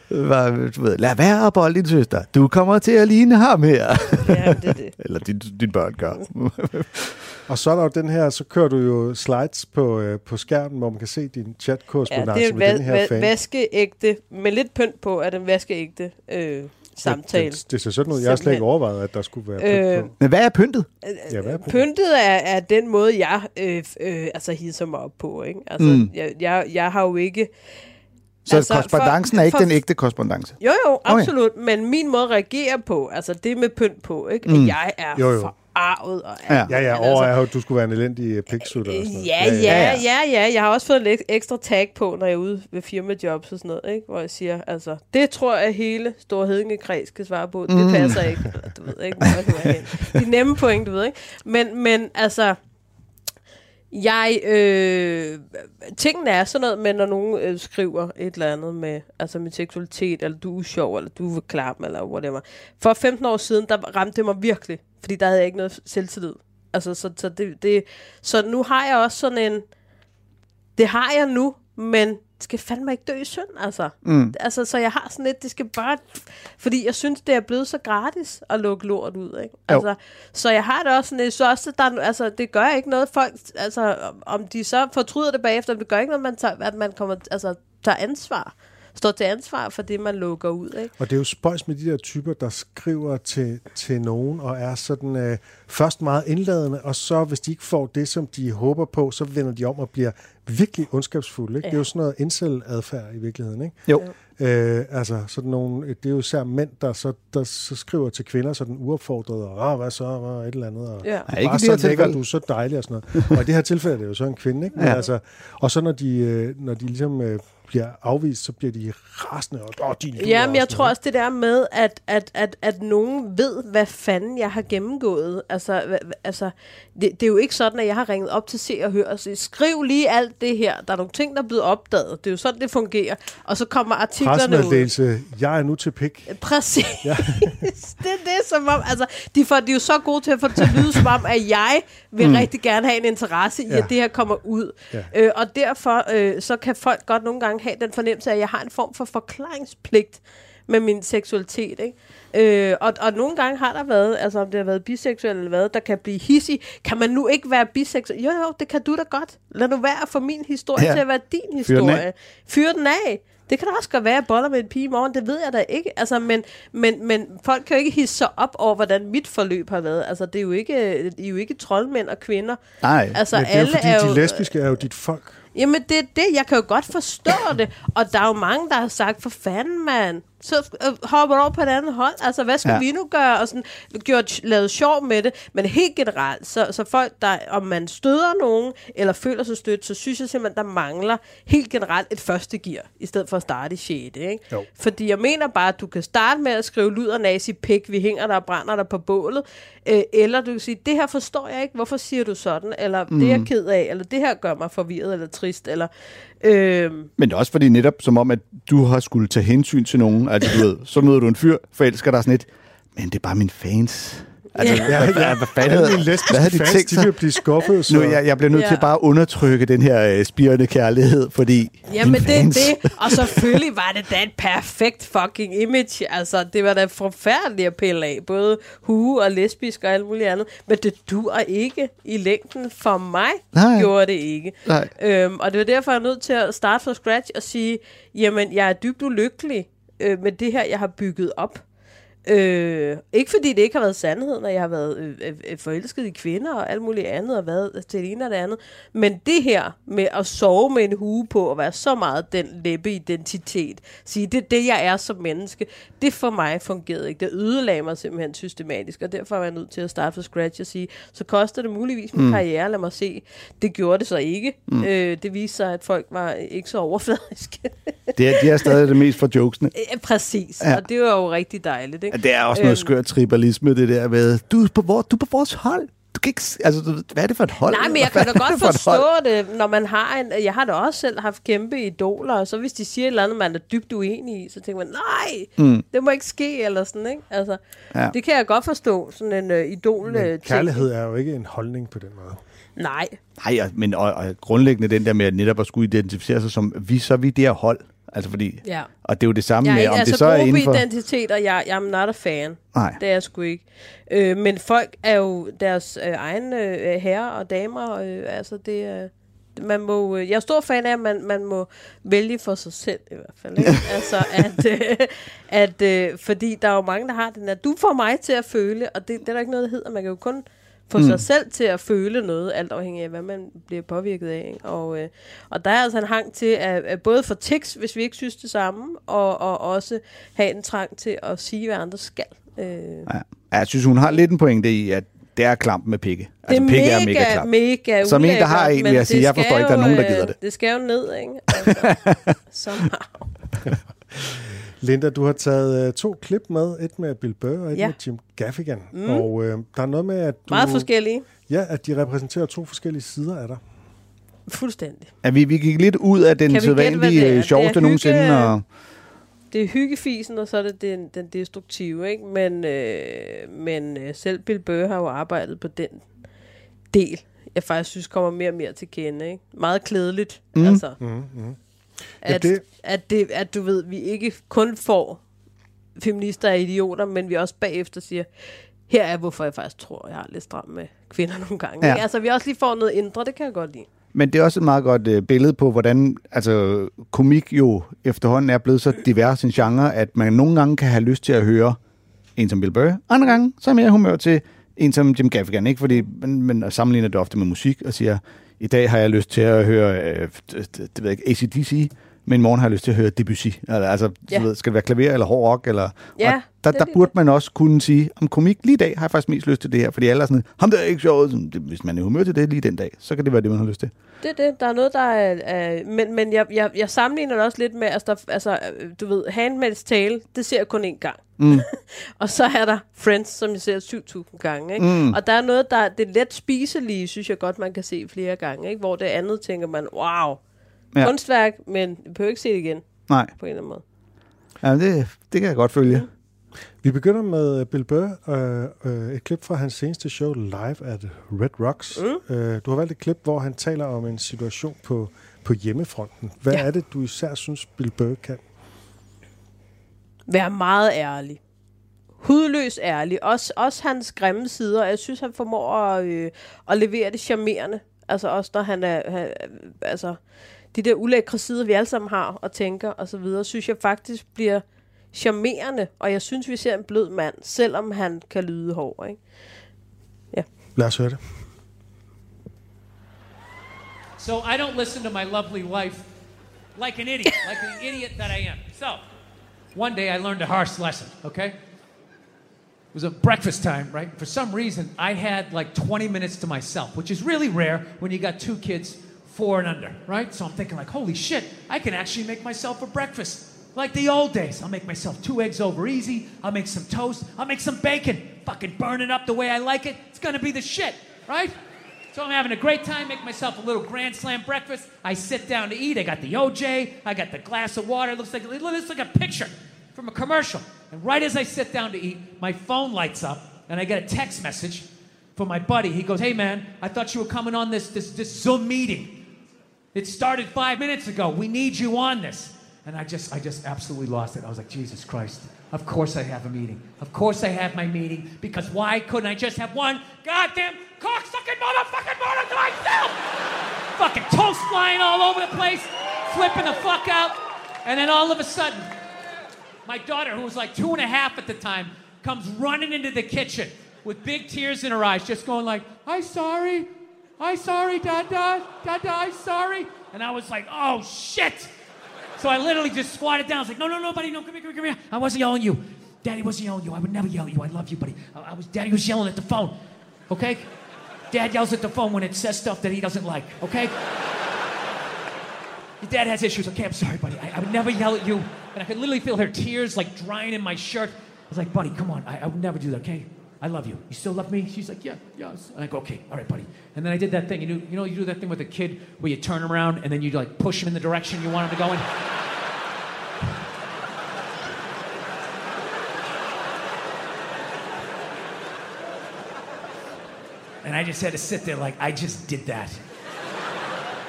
Hvad, Du ved, lad være, bold din søster. Du kommer til at ligne ham her. Ja, det er det. Eller din, din børn gør. Og så er der jo den her, så kører du jo slides på, øh, på skærmen, hvor man kan se din Ja, chat-korrespondance det er med va- den her va- fan. vaskeægte, med lidt pynt på, er den vaskeægte øh, samtale. Det, det ser sådan ud. Jeg har slet ikke overvejet, at der skulle være pynt Øh, på. Men hvad er pyntet? Ja, hvad er pyntet? Pyntet er, er den måde, jeg øh, øh, altså hisser mig op på. Ikke? Altså, mm. jeg, jeg, jeg har jo ikke... Så Altså, altså, korrespondancen for- er ikke for- den ægte korrespondance. Jo, jo, absolut. Okay. Men min måde at reagere på, altså det med pynt på, ikke? Mm. at jeg er Jo, jo. forarvet. Og, Ja. Ja, ja, over er jo, at du skulle være en elendig piksutter. sådan noget. Ja, ja, ja, ja. Jeg har også fået lidt ekstra tag på, når jeg er ude ved firmajobs og sådan noget, ikke? hvor jeg siger, altså, det tror jeg hele Store Hedingekreds skal svare på. Det Mm. passer ikke. Du ved ikke, hvor jeg er hen. De nemme point, du ved ikke. Men, men altså, jeg, øh, tingene er sådan noget med, når nogen øh, skriver et eller andet med, altså min seksualitet, eller du er sjov, eller du er klam, eller whatever. For 15 år siden, der ramte det mig virkelig, fordi der havde jeg ikke noget selvtillid. Altså, så, så, det, det, så nu har jeg også sådan en, det har jeg nu, men skal fandme ikke dø i synd, altså. Mm. Altså, så jeg har sådan lidt, det skal bare... Fordi jeg synes, det er blevet så gratis at lukke lort ud, ikke? Jo. Altså, så jeg har det også sådan, jeg synes også, der, er- altså, det gør ikke noget folk... Altså, om- om de så fortryder det bagefter, det gør ikke noget, man tager, at man kommer, altså, tager ansvar. Står til ansvar for det, man lukker ud, ikke? Og det er jo spøjs med de der typer, der skriver til, til nogen, og er sådan øh, først meget indladende, og så hvis de ikke får det, som de håber på, så vender de om og bliver virkelig ondskabsfulde. Ikke? Ja. Det er jo sådan noget incel-adfærd i virkeligheden. Ikke? Jo. Øh, altså sådan nogle, det er jo især mænd, der så, der så skriver til kvinder sådan uopfordret, og ah, hvad så, og et eller andet, og Ja. Ja, bare ikke det så lækker, du er så dejlig og sådan noget. Og i det her tilfælde er det jo så en kvinde, ikke? Men Ja. altså, og så når de, øh, når de ligesom øh, bliver afvist, så bliver de rasende, og åh, din Ja, men jeg tror også det der med, at, at, at, at nogen ved, hvad fanden jeg har gennemgået. Altså, hva- altså det, det er jo ikke sådan, at jeg har ringet op til Se og Hør og sagt, skriv lige alt det her. Der er nogle ting, der er blevet opdaget. Det er jo sådan, det fungerer. Og så kommer artiklerne ud. Jeg er nu til pik. Præcis. Ja. det er det, som om, altså, de, får, de er jo så gode til at få det til at lyde, som om, at jeg vil mm. rigtig gerne have en interesse i, Ja. at det her kommer ud. Ja. Øh, og derfor, øh, så kan folk godt nogle gange have den fornemmelse af, at jeg har en form for forklaringspligt med min seksualitet, ikke? Øh, og, og nogle gange har der været, altså om det har været biseksuel eller hvad, der kan blive hissig. Kan man nu ikke være biseksuel? Jo, jo, det kan du da godt. Lad nu være for min historie Ja. ja. til at være din Fyr den af. historie. Fyr den af. Det kan da også godt være, at jeg boller med en pige i morgen, det ved jeg da ikke. Altså, men, men, men folk kan jo ikke hisse sig op over, hvordan mit forløb har været. Altså, det er jo ikke, I er jo ikke troldmænd og kvinder. Nej. Altså, Men det er jo alle fordi, er jo, de lesbiske er jo dit folk. Jamen, det er det. Jeg kan jo godt forstå det. Og der er jo mange, der har sagt, for fanden, mand. Så øh, hopper over på et andet hold. Altså, hvad skal Ja. ja. vi nu gøre? Og sådan, gjort, lavet sjov med det. Men helt generelt, så, så folk, der, om man støder nogen, eller føler sig stødt, så synes jeg simpelthen, der mangler helt generelt et første gear, i stedet for at starte i 6. Ikke? Jo. Fordi jeg mener bare, at du kan starte med at skrive luder nazi pik, vi hænger der og brænder der på bålet. Øh, eller du kan sige, det her forstår jeg ikke, hvorfor siger du sådan? Eller mm. det er jeg ked af, eller det her gør mig forvirret eller trist. Eller, øh, Men det er også fordi netop som om, at du har skulle tage hensyn til nogen. Altså, du ved, så møder du en fyr, forelsker dig sådan lidt, men det er bare mine fans. Altså, Ja. ja, hvad, hvad, hvad fanden havde, hvad havde de fans, tænkt de sig? vil blive skuffet. Så... Nu, jeg, jeg bliver nødt ja. til bare at undertrykke den her øh, spirende kærlighed, fordi Jamen, det er det. Og selvfølgelig var det da et perfekt fucking image. Altså, det var da forfærdeligt at pille af. Både hue og lesbisk og alt muligt andet. Men det dur ikke i længden. For mig Nej. gjorde det ikke. Nej. Øhm, og det var derfor, jeg er nødt til at starte fra scratch og sige, jamen, jeg er dybt ulykkelig øh, med det her, jeg har bygget op. Øh, ikke fordi det ikke har været sandheden, og jeg har været øh, øh, øh, forelsket i kvinder og alt muligt andet, og været til det ene og det andet. Men det her med at sove med en hue på, og være så meget den læbeidentitet, sige, det er det, jeg er som menneske, det for mig fungerede ikke. Det ødelagde mig simpelthen systematisk, og derfor var jeg nødt til at starte fra scratch og sige, så koster det muligvis min mm. karriere, lad mig se. Det gjorde det så ikke. Mm. Øh, det viste sig, at folk var ikke så overfladiske. det er, de er stadig det mest for jokesene. Øh, Præcis, ja. og det var jo rigtig dejligt. Ikke? Ja, Det er også noget Øhm. skørt tribalisme, det der med, du er på, vor, du er på vores hold. Du kan ikke, altså, du, hvad er det for et hold? Nej, men jeg kan da godt for forstå det, når man har en... Jeg har da også selv haft kæmpe idoler, og så hvis de siger et eller andet, man er dybt uenig i, så tænker man, nej, mm. det må ikke ske, eller sådan, ikke? Altså, Ja. det kan jeg godt forstå, sådan en uh, idol Men ting. kærlighed er jo ikke en holdning på den måde. Nej, Nej, men og, og grundlæggende den der med at netop at skulle identificere sig som, vi så er vi det her hold. Altså fordi, ja. og det er jo det samme er med, om altså det så er inden for... identitet, og jeg, jeg er not a fan. Nej. Det er jeg sgu ikke. Øh, men folk er jo deres øh, egne øh, herrer og damer. Øh, altså det er... Man må, øh, jeg er stor fan af, at man, man må vælge for sig selv i hvert fald. Ikke? altså, at, øh, at, øh, fordi der er jo mange, der har den der, du får mig til at føle, og det, det er der ikke noget, der hedder. Man kan jo kun få mm. sig selv til at føle noget, alt afhængig af, hvad man bliver påvirket af. Ikke? Og, øh, og der er altså en hang til at, at både få tics, hvis vi ikke synes det samme, og, og også have en trang til at sige, hvad andre skal. Øh, Ja. Jeg synes, hun har lidt en pointe i, at det er klamp med pikke. Altså, det pikke er er mega, mega klamp. mega Som en, der har en, vil jeg sige, jeg forstår ikke, der er nogen, der gider øh, det. Det skal jo ned, ikke? Altså, somehow. Linda, du har taget uh, to klip med. Et med Bill Burr og et Ja. med Jim Gaffigan. Mm. Og uh, der er noget med, at du... Meget forskellige. Ja, at de repræsenterer to forskellige sider af dig. Fuldstændig. Ja, vi, vi gik lidt ud af den sædvanlige det er? øh, sjoveste Det er nogensinde. hygge- Og, Det er hyggefisen, og så er det den, den destruktive, ikke? Men, øh, men øh, selv Bill Burr har jo arbejdet på den del, jeg faktisk synes kommer mere og mere til kende, ikke? Meget klædeligt, mm. altså. Mm, mm. At, det- det... At, det, at du ved, vi ikke kun får feminister og idioter, men vi også bagefter siger, her er, hvorfor jeg faktisk tror, jeg har lidt stram med kvinder nogle gange. Ja. Ja. Altså, vi også lige får noget indre, det kan jeg godt lide. men det er også et meget godt øh, billede på, hvordan altså, komik jo efterhånden er blevet så divers en genre, at man nogle gange kan have lyst til at høre en som Bill Burr, andre gange så er mere humør til en som Jim Gaffigan, ikke? Fordi man, man sammenligner det ofte med musik og siger, i dag har jeg lyst til at høre, øh, det, det ved jeg ikke, ACDC, men i morgen har jeg lyst til at høre Debussy. Altså, ja. Ved, skal det være klaver eller hård rock? Eller, Ja, og der, det er der burde man også kunne sige, om komik lige i dag har jeg faktisk mest lyst til det her, fordi alle er sådan, ham der er ikke sjovt. Det- Hvis man er humør til det lige den dag, så kan det være det, man har lyst til. Det er det. Der er noget, der er... er men men jeg, jeg, jeg sammenligner det også lidt med, altså, der, altså øh, du ved, Handmaid's Tale, det ser jeg kun én gang. Mm. og så er der Friends, som jeg ser 7.000 gange. Ikke? Mm. Og der er noget, der det er let spiselige, synes jeg godt, man kan se flere gange. Ikke? Hvor det andet tænker man, wow, Ja. ja. kunstværk, men vi behøver ikke se det igen Nej, på en eller anden måde. ja, det, det kan jeg godt følge. Vi begynder med øh, Bill Burr, øh, øh, et klip fra hans seneste show live at Red Rocks. Mm. Øh, du har valgt et klip, hvor han taler om en situation på, på hjemmefronten. Hvad ja. Ja. er det, du især synes, Bill Burr kan? Være meget ærlig. Hudløs ærlig. Også, også hans grimme sider. Jeg synes, han formår at, øh, at levere det charmerende. Altså også når han er... Han, altså, de der ulækre sider, vi alle sammen har og tænker og så videre, synes jeg faktisk bliver charmerende, og jeg synes, vi ser en blød mand, selvom han kan lyde hård, ikke? Lad os høre det. So I don't listen to my lovely wife like an idiot, like the idiot that I am. So one day I learned a harsh lesson, okay? It was a breakfast time, right? For some reason, I had like 20 minutes to myself, which is really rare when you got two kids, four and under, right? So I'm thinking like, holy shit, I can actually make myself a breakfast. Like the old days. I'll make myself two eggs over easy. I'll make some toast. I'll make some bacon. Fucking burn it up the way I like it. It's gonna be the shit, right? So I'm having a great time, make myself a little grand slam breakfast. I sit down to eat. I got the OJ, I got the glass of water. It looks like it looks like a picture from a commercial. And right as I sit down to eat, my phone lights up and I get a text message from my buddy. He goes, "Hey man, I thought you were coming on this this this Zoom meeting. It started five minutes ago. We need you on this." And I just I just absolutely lost it. I was like, Jesus Christ. Of course I have a meeting. Of course I have my meeting. Because why couldn't I just have one goddamn cocksucking motherfucking morning to myself? fucking toast flying all over the place, flipping the fuck out. And then all of a sudden, my daughter, who was like two and a half at the time, comes running into the kitchen with big tears in her eyes, just going like, I'm sorry. I'm sorry, Dada. Dada, I'm sorry. And I was like, oh shit. So I literally just squatted down. I was like, no, no, no, buddy, no, come here, come here, come here. I wasn't yelling you. Daddy wasn't yelling at you. I would never yell at you. I love you, buddy. I, I was, Daddy was yelling at the phone. Okay? Dad yells at the phone when it says stuff that he doesn't like. Okay? Your dad has issues. Okay, I'm sorry, buddy. I, I would never yell at you. And I could literally feel her tears like drying in my shirt. I was like, buddy, come on. I, I would never do that, okay? I love you. You still love me? She's like, yeah, yes. And I go, okay, all right, buddy. And then I did that thing. You know, you know, you do that thing with a kid where you turn around and then you like push him in the direction you want him to go in. And I just had to sit there like I just did that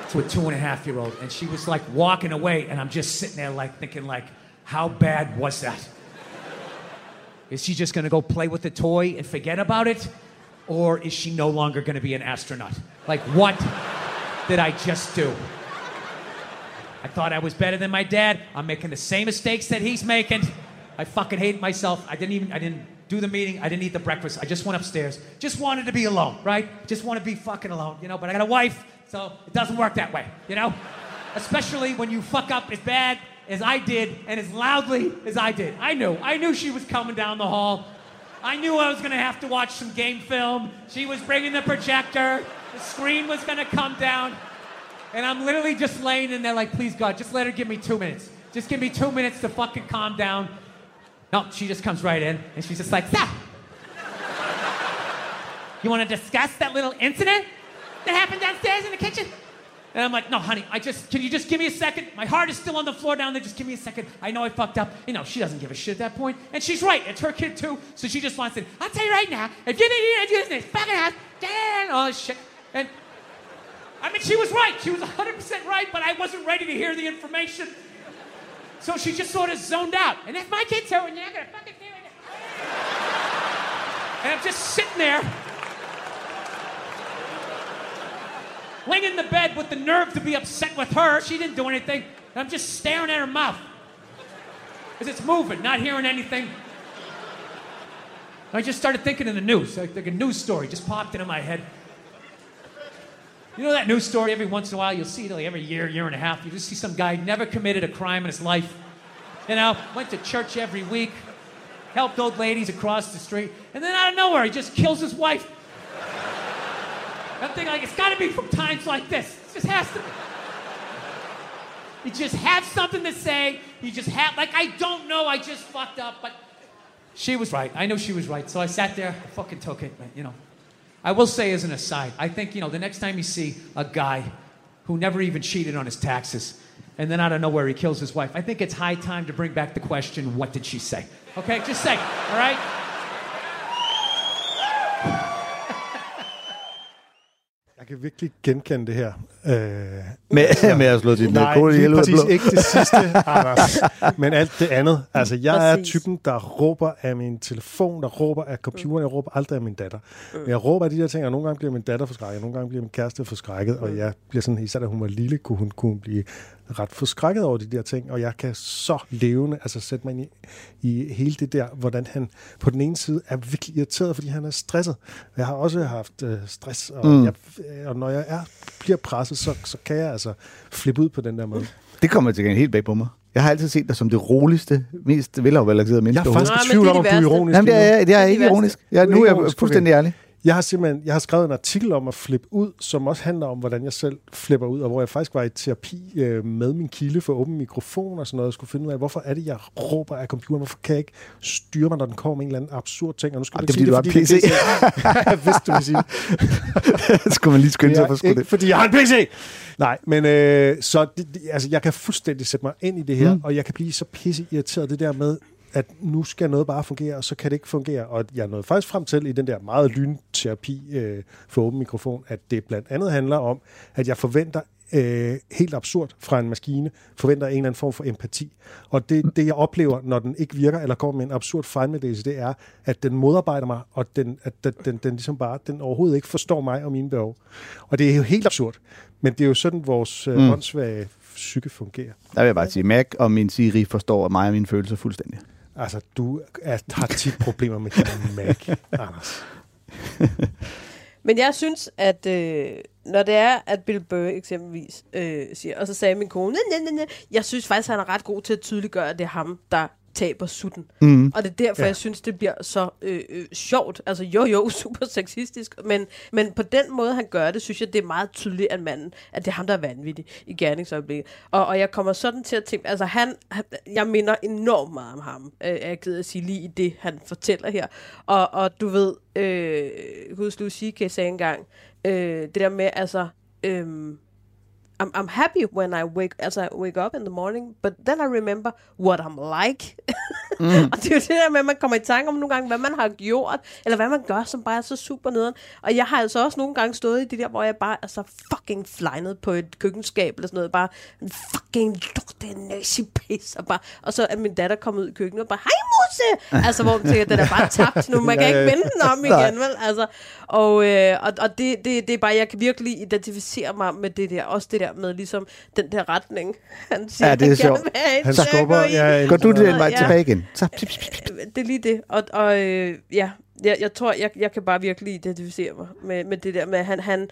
to a two and a half year old. And she was like walking away, and I'm just sitting there like thinking like, how bad was that? Is she just gonna go play with the toy and forget about it? Or is she no longer gonna be an astronaut? Like, what did I just do? I thought I was better than my dad. I'm making the same mistakes that he's making. I fucking hate myself. I didn't even I didn't do the meeting. I didn't eat the breakfast. I just went upstairs. Just wanted to be alone, right? Just want to be fucking alone, you know. But I got a wife, so it doesn't work that way, you know. Especially when you fuck up as bad as I did and as loudly as I did. I knew. I knew she was coming down the hall. I knew I was gonna have to watch some game film. She was bringing the projector. The screen was gonna come down. And I'm literally just laying in there like, please God, just let her give me two minutes. Just give me two minutes to fucking calm down. No, she just comes right in and she's just like, Stop! You wanna discuss that little incident that happened downstairs in the kitchen? And I'm like, no, honey, I just, can you just give me a second? My heart is still on the floor down there. Just give me a second. I know I fucked up. You know, she doesn't give a shit at that point. And she's right. It's her kid, too. So she just wants to, I'll tell you right now, if you didn't use this fucking house, then all this shit. And I mean, she was right. She was 100% right, but I wasn't ready to hear the information. So she just sort of zoned out. And if my kid's here, and you're not going to fucking do it. And I'm just sitting there, laying in the bed with the nerve to be upset with her. She didn't do anything. And I'm just staring at her mouth. Because it's moving, not hearing anything. I just started thinking of the news. Like, like a news story just popped into my head. You know that news story every once in a while you'll see it like every year, year and a half. You just see some guy never committed a crime in his life. You know, went to church every week, helped old ladies across the street, and then out of nowhere he just kills his wife. I'm thinking like it's got to be from times like this. It just has to be. You just have something to say. You just have like I don't know. I just fucked up, but she was right. I know she was right. So I sat there, I fucking took it. man. You know, I will say as an aside, I think you know the next time you see a guy who never even cheated on his taxes, and then out of nowhere he kills his wife, I think it's high time to bring back the question, what did she say? Okay, just say, all right. Kan virkelig genkende det her. Øh, Med, med at slå dit Nej, kone ihjel lige ud af præcis blå. ikke det sidste, Anders. Men alt det andet. Altså, jeg er Præcis. typen, der råber af min telefon, der råber af computeren, jeg råber aldrig af min datter. Men jeg råber af de der ting, og nogle gange bliver min datter forskrækket, nogle gange bliver min kæreste forskrækket, og jeg bliver sådan, især da hun var lille, kunne hun kunne blive ret forskrækket over de der ting, og jeg kan så levende, altså sætte mig ind i, i hele det der, hvordan han på den ene side er virkelig irriteret, fordi han er stresset. Jeg har også haft øh, stress, og, Mm. jeg, og når jeg er, bliver presset, så, så kan jeg altså flippe ud på den der måde. Det kommer til gengæld helt bag på mig. Jeg har altid set dig som det roligste, mest velafbalancerede menneske. Jeg er faktisk i tvivl det er om, om du er ironisk. Jamen, det er, jeg, det er Det er ikke værste. ironisk. Jeg, nu er jeg fuldstændig ærlig. Jeg har simpelthen jeg har skrevet en artikel om at flippe ud, som også handler om, hvordan jeg selv flipper ud, og hvor jeg faktisk var i terapi øh, med min kilde for åben mikrofon og sådan noget, og skulle finde ud af, hvorfor er det, jeg råber af computeren? Hvorfor kan jeg ikke styre mig, når den kommer med en eller anden absurd ting? Og nu skal du det ikke er, sige fordi du det, har jeg vidste, du ville sige det. Skulle man lige skynde sig for at Det det. fordi jeg har en PC! Nej, men øh, så det, det, altså, jeg kan fuldstændig sætte mig ind i det her, mm. og jeg kan blive så pisse irriteret det der med, at nu skal noget bare fungere, og så kan det ikke fungere. Og jeg nåede faktisk frem til i den der meget lynterapi øh, for åben mikrofon, at det blandt andet handler om, at jeg forventer øh, helt absurd fra en maskine, forventer en eller anden form for empati. Og det, det jeg oplever, når den ikke virker, eller kommer med en absurd fejlmeddelelse, det er, at den modarbejder mig, og den, at den, den, den ligesom bare, den overhovedet ikke forstår mig og mine behov. Og det er jo helt absurd. Men det er jo sådan, vores øh, Mm. åndssvage psyke fungerer. Der vil jeg bare sige, Mac og min Siri forstår mig og mine følelser fuldstændig. Altså, du er, har tit problemer med din Mac, Anders. Men jeg synes, at øh, når det er, at Bill Burr eksempelvis øh, siger, og så sagde min kone, nej, nej, nej, jeg synes faktisk, han er ret god til at tydeliggøre, at det er ham, der taber sutten. Mm. Og det er derfor, ja. Jeg synes, det bliver så øh, øh, sjovt. Altså jo, jo, super sexistisk, men, men på den måde, han gør det, synes jeg, det er meget tydeligt, at manden, at det er ham, der er vanvittig i gerningsøjeblikket. Og, og jeg kommer sådan til at tænke, altså han, han jeg minder enormt meget om ham, øh, jeg af at sige, lige i det, han fortæller her. Og, og du ved, øh, Louis C.K. sagde engang, øh, det der med, altså, øh, I'm, I'm happy when I wake, as I wake up in the morning, but then I remember what I'm like. Mm. og det er jo det der med, at man kommer i tanke om nogle gange, hvad man har gjort, eller hvad man gør, som bare er så super nederen. Og jeg har altså også nogle gange stået i det der, hvor jeg bare er så fucking flynet på et køkkenskab, eller sådan noget, bare en fucking lorte nazi pis, og, bare, og så er min datter kommet ud i køkkenet og bare, hej Musse! altså, hvor man tænker, den er bare tabt nu, man kan ikke vende den om igen, vel? Altså, og øh, og, og det, det, det er bare, jeg kan virkelig identificere mig med det der, også det der med ligesom den der retning, han siger, Ja, det er han sjovt. gerne vil have Han skubber, ja, Går du den vej Ja. tilbage igen? Så pip. Det er lige det. Og, og øh, ja, jeg, jeg tror, jeg, jeg kan bare virkelig identificere mig med, med det der med, han, han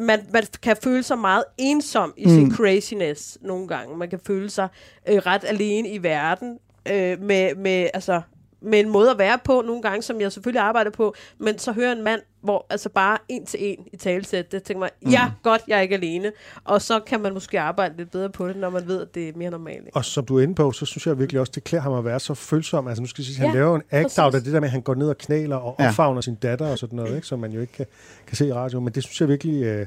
man, man kan føle sig meget ensom i mm. sin craziness nogle gange. Man kan føle sig øh, ret alene i verden øh, med, med, altså, med en måde at være på nogle gange, som jeg selvfølgelig arbejder på, men så hører en mand, hvor altså bare en til en i talesæt, det tænker man, mm. ja, godt, jeg er ikke alene. Og så kan man måske arbejde lidt bedre på det, når man ved, at det er mere normalt. ikke? Og som du er inde på, så synes jeg virkelig også, det klæder ham at være så følsom. Altså nu skal jeg sige, at han Ja, laver en act-out præcis. af det der med, at han går ned og knæler og Ja. opfagner sin datter og sådan noget, ikke? som man jo ikke kan, kan se i radio. Men det synes jeg virkelig... Øh,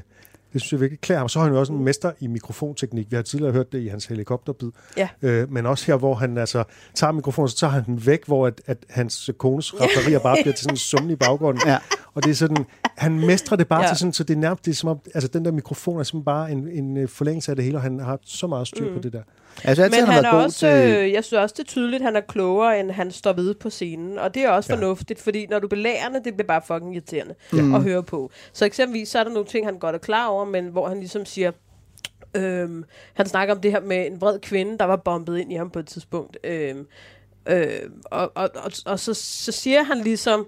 det synes jeg virkelig klæder ham. Så er han jo også en mester i mikrofonteknik. Vi har tidligere hørt det i hans helikopterbid. Ja. Øh, men også her, hvor han altså tager mikrofonen, så tager han den væk, hvor at, at hans kones rapperier bare bliver til sådan en summen i baggrunden. Ja. Og det er sådan, han mestrer det bare Ja. ja. til sådan, så det er nærmest, det er som om, altså den der mikrofon er simpelthen bare en, en øh, forlængelse af det hele, og han har så meget styr mm. på det der. Altså, Men han han er også, til... øh, jeg synes også, det er tydeligt, at han er klogere, end han står ved på scenen. Og det er også ja. Ja. fornuftigt, fordi når du belærende, det bliver bare fucking irriterende mm. at høre på. Så eksempelvis, så er der nogle ting, han godt er klar over, men hvor han ligesom siger, øhm, han snakker om det her med en vred kvinde, der var bombet ind i ham på et tidspunkt. Øhm, øh, og, og, og, og så, så siger han ligesom,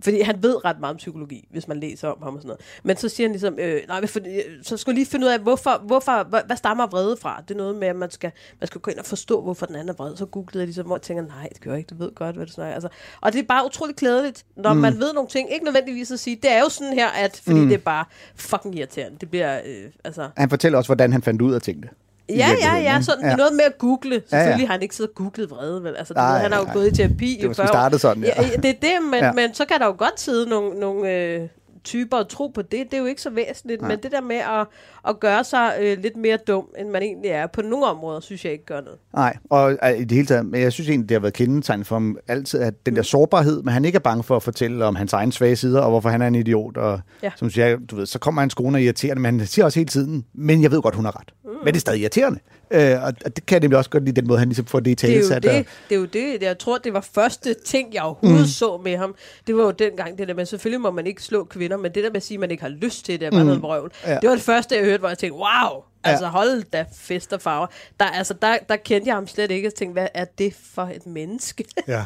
fordi han ved ret meget om psykologi, hvis man læser om ham og sådan noget. Men så siger han ligesom, øh, nej, for, øh, så skal jeg lige finde ud af, hvorfor, hvorfor, hvad, hvad stammer vrede fra? Det er noget med, at man skal, man skal gå ind og forstå, hvorfor den anden er vred. Så googlede jeg ligesom, jeg tænker, nej, det gør jeg ikke, du ved godt, hvad du snakker. Altså, og det er bare utroligt klædeligt, når mm. man ved nogle ting. Ikke nødvendigvis at sige, det er jo sådan her, at, fordi mm. det er bare fucking irriterende. Det bliver, øh, altså... Han fortæller også, hvordan han fandt ud af tingene. Ja, ja, ja, sådan, ja. Ja. det er noget med at google. Selvfølgelig ja. har han ikke siddet og googlet vrede, vel? Altså, Nej, ved, han har jo nej. gået i terapi Det var i sådan 40 år. startet sådan, ja. ja. Det er det, men, Ja. ja. men så kan der jo godt sidde nogle, nogle øh, typer og tro på det, det er jo ikke så væsentligt, Nej. men det der med at, at gøre sig øh, lidt mere dum, end man egentlig er, på nogle områder, synes jeg ikke gør noget. Nej, og øh, i det hele taget, men jeg synes egentlig, det har været kendetegn for ham altid, at den der sårbarhed, men han ikke er bange for at fortælle om hans egen svage sider, og hvorfor han er en idiot, og Ja. som siger, du ved, så kommer hans kone og er irriterende, men han siger også hele tiden, men jeg ved godt, hun har ret. Mm. Men det er stadig irriterende. Øh, og det kan jeg nemlig også godt lide, den måde, han ligesom får det i Det tale er, jo det, det er jo det. Jeg tror, det var første ting, jeg overhovedet mm. så med ham. Det var jo dengang det der med, selvfølgelig må man ikke slå kvinder, men det der med at sige, at man ikke har lyst til det, er bare mm. noget vrøvl. Ja. Det var det første, jeg hørte, hvor jeg tænkte, wow, Ja. altså hold da fest og farver. Der, altså, der, der kendte jeg ham slet ikke, og tænkte, hvad er det for et menneske? Ja,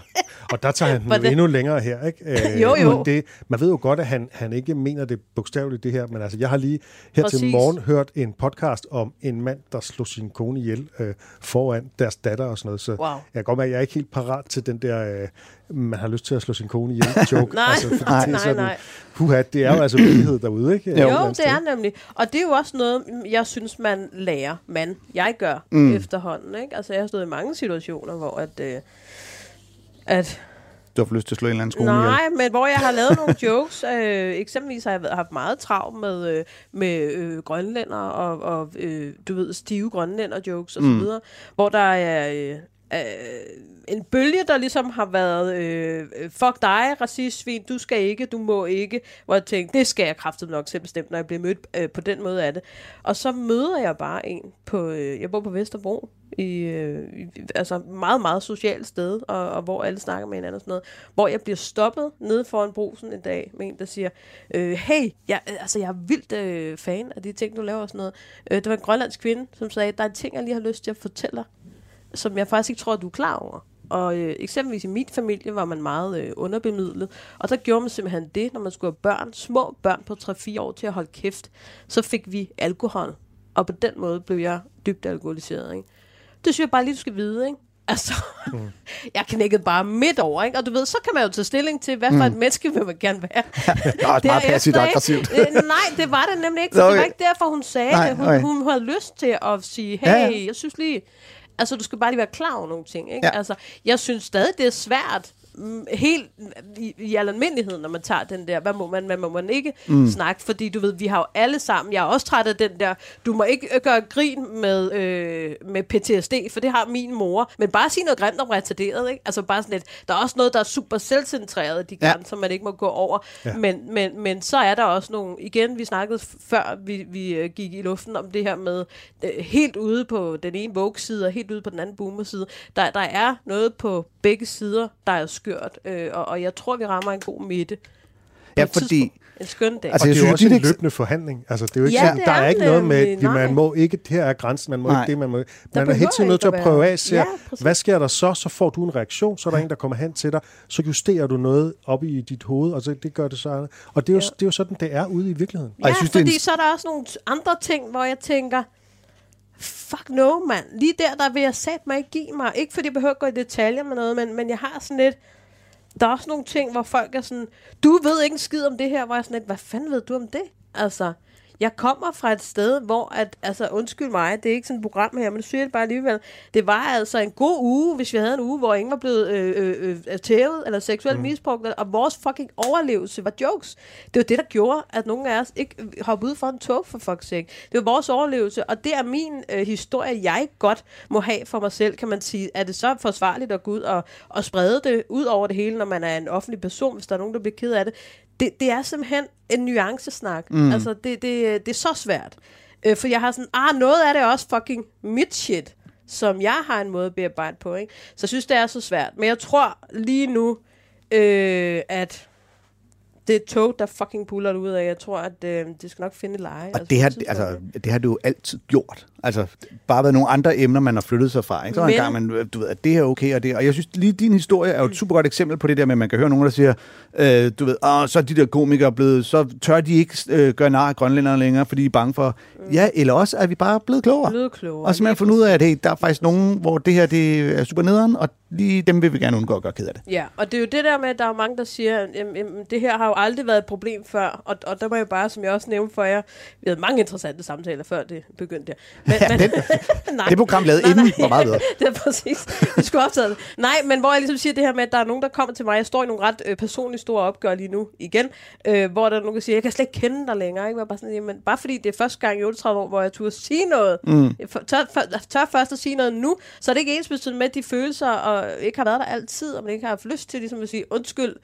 og der tager han den endnu længere her, ikke? Øh, Jo, jo. men Det, man ved jo godt, at han, han ikke mener det bogstaveligt, det her, men altså, jeg har lige her Præcis. til morgen hørt en podcast om en mand, der slog sin kone ihjel øh, foran deres datter og sådan noget, så Wow. jeg godt mærke, at jeg er ikke helt parat til den der, øh, man har lyst til at slå sin kone ihjel joke. Nej, fordi det er nej, sådan, nej. Huha, det er jo altså virkelighed derude, ikke? Jo, andet det er nemlig. Og det er jo også noget, jeg synes, man lærer. Man, jeg gør mm. efterhånden. Ikke? Altså, jeg har stået i mange situationer, hvor at, øh, at Du har fået lyst til at slå en eller anden skole ihjel. Nej, men hvor jeg har lavet nogle jokes. Øh, eksempelvis har jeg været- haft meget travlt med, øh, med øh, grønlænder og, og øh, du ved, stive grønlænder jokes og så videre. Hvor der er øh, øh, en bølge, der ligesom har været, øh, øh fuck dig, racistsvin, du skal ikke, du må ikke. Hvor jeg tænkte, det skal jeg kraftigt nok selv bestemme, når jeg bliver mødt øh, på den måde af det. Og så møder jeg bare en på, øh, jeg bor på Vesterbro, i, øh, i altså meget, meget socialt sted, og, og hvor alle snakker med hinanden og sådan noget, hvor jeg bliver stoppet nede foran brusen en dag med en, der siger, øh, hey, jeg, øh, altså, jeg er vildt øh, fan af de ting, du laver og sådan noget. Øh, det var en grønlandsk kvinde, som sagde, der er en ting, jeg lige har lyst til at fortælle dig, som jeg faktisk ikke tror, du er klar over. Og øh, eksempelvis i min familie var man meget øh, underbemidlet, og der gjorde man simpelthen det, når man skulle have børn, små børn på 3-4 år til at holde kæft, så fik vi alkohol. Og på den måde blev jeg dybt alkoholiseret, ikke? Det synes jeg bare lige, du skal vide, ikke? Altså, mm. jeg knækkede bare midt over, ikke? Og du ved, så kan man jo tage stilling til, hvad for et menneske vil man gerne være. Det er meget passivt ikke? aggressivt. Øh, nej, det var det nemlig ikke, Nå, det var okay. ikke derfor, hun sagde Nej, det. Hun, okay. hun havde lyst til at sige, hey, ja. ja. jeg synes lige... Altså, du skal bare lige være klar over nogle ting, ikke? Ja. Altså, jeg synes stadig, det er svært helt i, i al almindelighed, når man tager den der, hvad må man, hvad må man ikke mm. snakke, fordi du ved, vi har jo alle sammen, jeg er også træt af den der, du må ikke øh, gøre grin med, øh, med PTSD, for det har min mor, men bare sige noget grimt om retarderet, ikke? Altså bare sådan lidt, der er også noget, der er super selvcentreret, de Ja. grænser, man ikke må gå over, ja. men, men, men så er der også nogle, igen, vi snakkede før vi, vi øh, gik i luften om det her med, øh, helt ude på den ene Vogue-side, og helt ude på den anden Boomer-side, der, der er noget på begge sider, der er skørt, øh, og, og jeg tror, vi rammer en god midte. Ja, fordi-. En skøn dag. Altså, Og det er jo også en eks- løbende forhandling. Altså, det er jo ikke Ja, sådan, der er er ikke noget med, at man må ikke, her er grænsen, man må Nej. ikke det, man må Man er helt tiden nødt til ikke at prøve af, se, Ja, præcis. hvad sker der så? Så får du en reaktion, så er der en, der kommer hen til dig, så justerer du noget op i dit hoved, og så, det gør det så. Og det er, jo, Ja. det er jo sådan, det er ude i virkeligheden. Og jeg ja, synes, det er en- fordi så er der også nogle andre ting, hvor jeg tænker, fuck no, mand. Lige der, der vil jeg sætte mig ikke give mig. Ikke fordi jeg behøver at gå i detaljer med noget, men, men jeg har sådan lidt... Der er også nogle ting, hvor folk er sådan, du ved ikke en skid om det her, hvor jeg er sådan lidt, hvad fanden ved du om det? Altså, jeg kommer fra et sted, hvor, at, altså undskyld mig, det er ikke sådan et program her, men det siger jeg bare alligevel. Det var altså en god uge, hvis vi havde en uge, hvor ingen var blevet øh, øh, øh, tævet eller seksuelt mm. misbrugt, og vores fucking overlevelse var jokes. Det var det, der gjorde, at nogle af os ikke hoppede ud for en tog, for fuck's sake. Det var vores overlevelse, og det er min øh, historie, jeg godt må have for mig selv, kan man sige. Er det så forsvarligt at gå ud og, og sprede det ud over det hele, når man er en offentlig person, hvis der er nogen, der bliver ked af det? Det, det er simpelthen en nuancesnak. Mm. Altså, det, det, det er så svært. Øh, for jeg har sådan, ah, noget af det er også fucking mit shit, som jeg har en måde at bearbejde på, ikke? Så jeg synes, det er så svært. Men jeg tror lige nu, øh, at det er et tog, der fucking puller ud af. Jeg tror, at øh, det skal nok finde leje. Og det, har, altså, det har du jo altid gjort. Altså, bare været nogle andre emner, man har flyttet sig fra. Ikke? Så var en Men- gang, man, du ved, at det er okay, og det Og jeg synes, lige din historie er jo et super godt eksempel på det der med, at man kan høre nogen, der siger, øh, du ved, Åh, så er de der komikere blevet, så tør de ikke øh, gøre nar af grønlændere længere, fordi de er bange for, mm. ja, eller også er vi bare blevet klogere. Blevet klogere, Og simpelthen lige fundet ud af, at hey, der er faktisk nogen, hvor det her det er super nederen, og lige dem vil vi gerne undgå at gøre ked af det. Ja, og det er jo det der med, at der er mange, der siger, at det her har jo aldrig været et problem før, og, og der må jeg bare, som jeg også nævnte for jer, vi havde mange interessante samtaler før det begyndte. Men, Ja, den- nej, det program lavet inden var meget bedre. det er præcis. Vi skulle optage det. Nej, men hvor jeg ligesom siger det her med, at der er nogen, der kommer til mig. Jeg står i nogle ret øh, personligt store opgør lige nu igen, øh, hvor der er nogen, der siger, jeg kan slet ikke kende dig længere. Ikke? Jeg Bare, sådan, jamen, bare fordi det er første gang i 38 år, hvor jeg turde sige noget. Mm. Tør, for, tør først at sige noget nu, så er det ikke ens med at de følelser, og ikke har været der altid, og man ikke har haft lyst til ligesom at sige undskyld.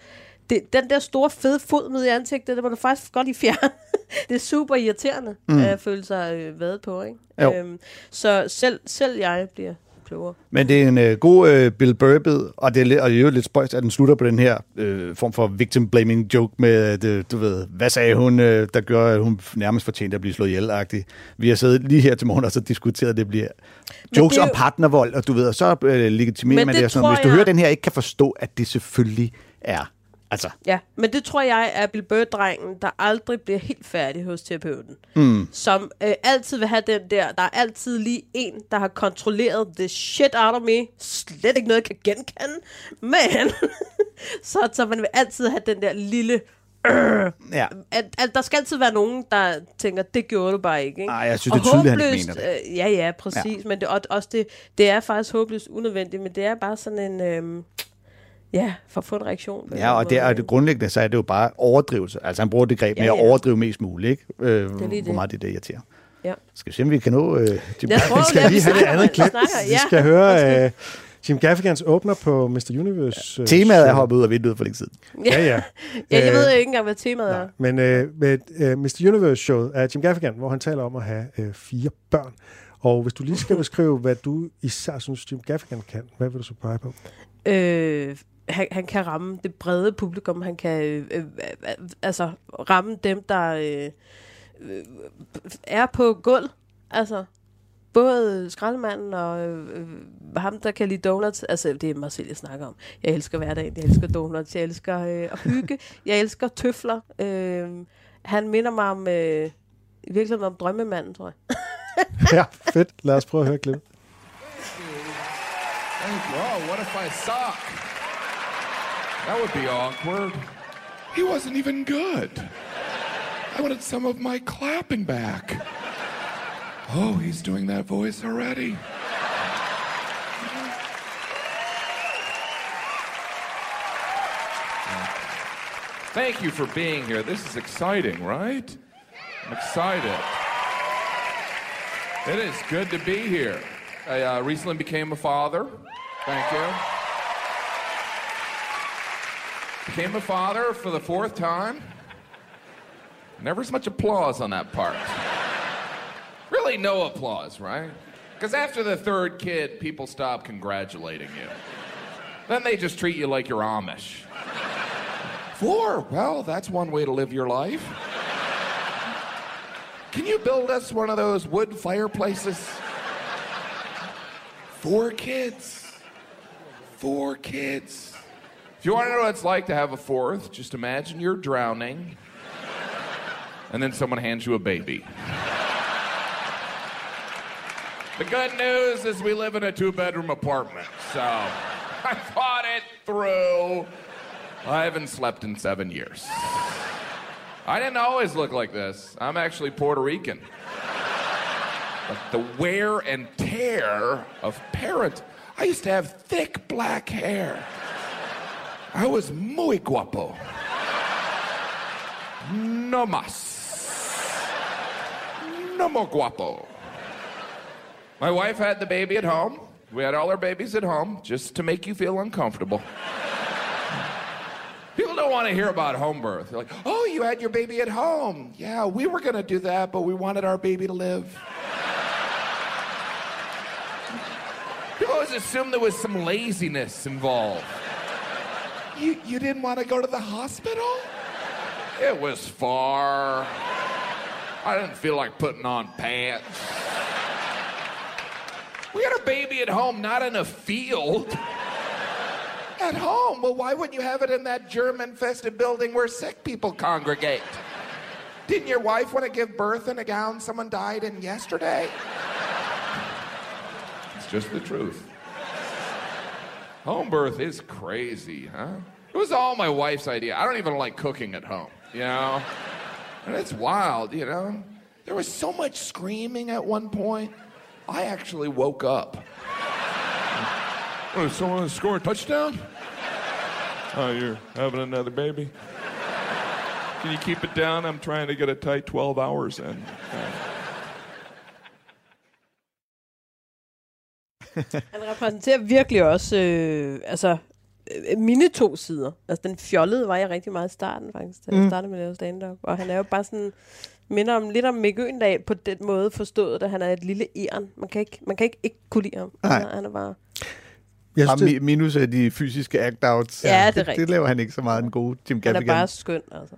Det, den der store fede fod ned i ansigtet, det må du faktisk godt i fjerne. det er super irriterende mm. at føle sig øh, været på. Ikke? Jo. Øhm, så selv, selv jeg bliver klogere. Men det er en øh, god øh, Bill Burr-bid, og det er, og det er jo lidt spøjst, at den slutter på den her øh, form for victim blaming joke med, øh, du ved, hvad sagde hun, øh, der gør, at hun nærmest fortjente at blive slået ihjel -agtig. Vi har siddet lige her til morgen og så diskuteret, at det bliver jokes det er om jo- partnervold, og du ved, og så øh, legitimerer Men man det det, og sådan noget. Hvis du jeg- hører den her, ikke kan forstå, at det selvfølgelig er. Altså, Ja, men det tror jeg er Bill Burr-drengen, der aldrig bliver helt færdig hos terapeuten. Mm. Som øh, altid vil have den der, der er altid lige en, der har kontrolleret the shit out of me. Slet ikke noget, jeg kan genkende. Men, så, så man vil altid have den der lille... ja. At, at der skal altid være nogen, der tænker, det gjorde du bare ikke. ikke? Ej, jeg synes, Og det er tydeligt, han håbløst, mener det. Øh, ja, ja, præcis. Ja. Men det, og, også det, det er faktisk håbløst unødvendigt, men det er bare sådan en... Øh, ja, for at få en reaktion. Ja, og det er det grundlæggende, så er det jo bare overdrivelse. Altså han bruger det greb med Ja, at ja. overdrive mest muligt, ikke? Øh, lige hvor det. meget det, det irriterer. Ja. Skal vi se, om vi kan nå øh, Jim Jeg tror, Vi skal Ja, lige vi have det andet klip. snakker, Vi ja. skal høre øh, Jim Gaffigans åbner på Mr. Universe. øh, Temaet er show. hoppet ud af vinduet for længe siden. Ja, ja. Ja, jeg Øh, ved ikke engang, hvad temaet er. Men øh, med øh, Mr. Universe-showet er Jim Gaffigan, hvor han taler om at have øh, fire børn. Og hvis du lige skal beskrive, hvad du især synes, Jim Gaffigan kan, hvad vil du så pege på? Øh, han, han kan ramme det brede publikum. Han kan øh, øh, øh, altså ramme dem, der øh, øh, er på gulv. Altså, både skraldemanden og øh, øh, ham, der kan lide donuts. Altså, det er mig selv, jeg snakker om. Jeg elsker hverdagen. Jeg elsker donuts. Jeg elsker øh, at hygge. Jeg elsker tøfler. Øh, han minder mig om... Øh, i virkeligheden om drømmemanden, tror jeg. ja, fedt. Lad os prøve at høre klippet. Thank you. Oh, what if I suck? That would be awkward. He wasn't even good. I wanted some of my clapping back. Oh, he's doing that voice already. Thank you for being here. This is exciting, right? I'm excited. It is good to be here. I uh, recently became a father. Thank you. Became a father for the fourth time. Never as much applause on that part. really, no applause, right? Because after the third kid, people stop congratulating you. Then they just treat you like you're Amish. Four? Well, that's one way to live your life. Can you build us one of those wood fireplaces? Four kids. Four kids. You want to know what it's like to have a fourth, just imagine you're drowning and then someone hands you a baby. The good news is we live in a two bedroom apartment, so I thought it through. I haven't slept in seven years. I didn't always look like this. I'm actually Puerto Rican. But the wear and tear of parent. I used to have thick black hair. I was muy guapo. No más. No more guapo. My wife had the baby at home. We had all our babies at home just to make you feel uncomfortable. People don't want to hear about home birth. They're like, oh, you had your baby at home. Yeah, we were going to do that, but we wanted our baby to live. People always assume there was some laziness involved. You, you didn't want to go to the hospital? It was far. I didn't feel like putting on pants. We had a baby at home, not in a field. At home? Well, why wouldn't you have it in that germ infested building where sick people congregate? Didn't your wife want to give birth in a gown someone died in yesterday? It's just the truth. Home birth is crazy, huh? It was all my wife's idea. I don't even like cooking at home, you know? And it's wild, you know? There was so much screaming at one point, I actually woke up. Oh, someone score a touchdown? Oh, you're having another baby? Can you keep it down? I'm trying to get a tight 12 hours in. Han repræsenterer virkelig også, øh, altså, øh, mine to sider. Altså, den fjollede var jeg rigtig meget i starten, faktisk, da jeg Mm. startede med at lave stand-up. Og han er jo bare sådan, minder om, lidt om Mick Øgendal på den måde forstået, at han er et lille æren. Man kan ikke, man kan ikke, ikke kunne lide ham. Nej. Han er, han er bare... Jeg synes, det, mi- minus af de fysiske act-outs. Ja, det det, det laver han ikke så meget den gode Jim Han er Gaffigan. bare skøn, altså.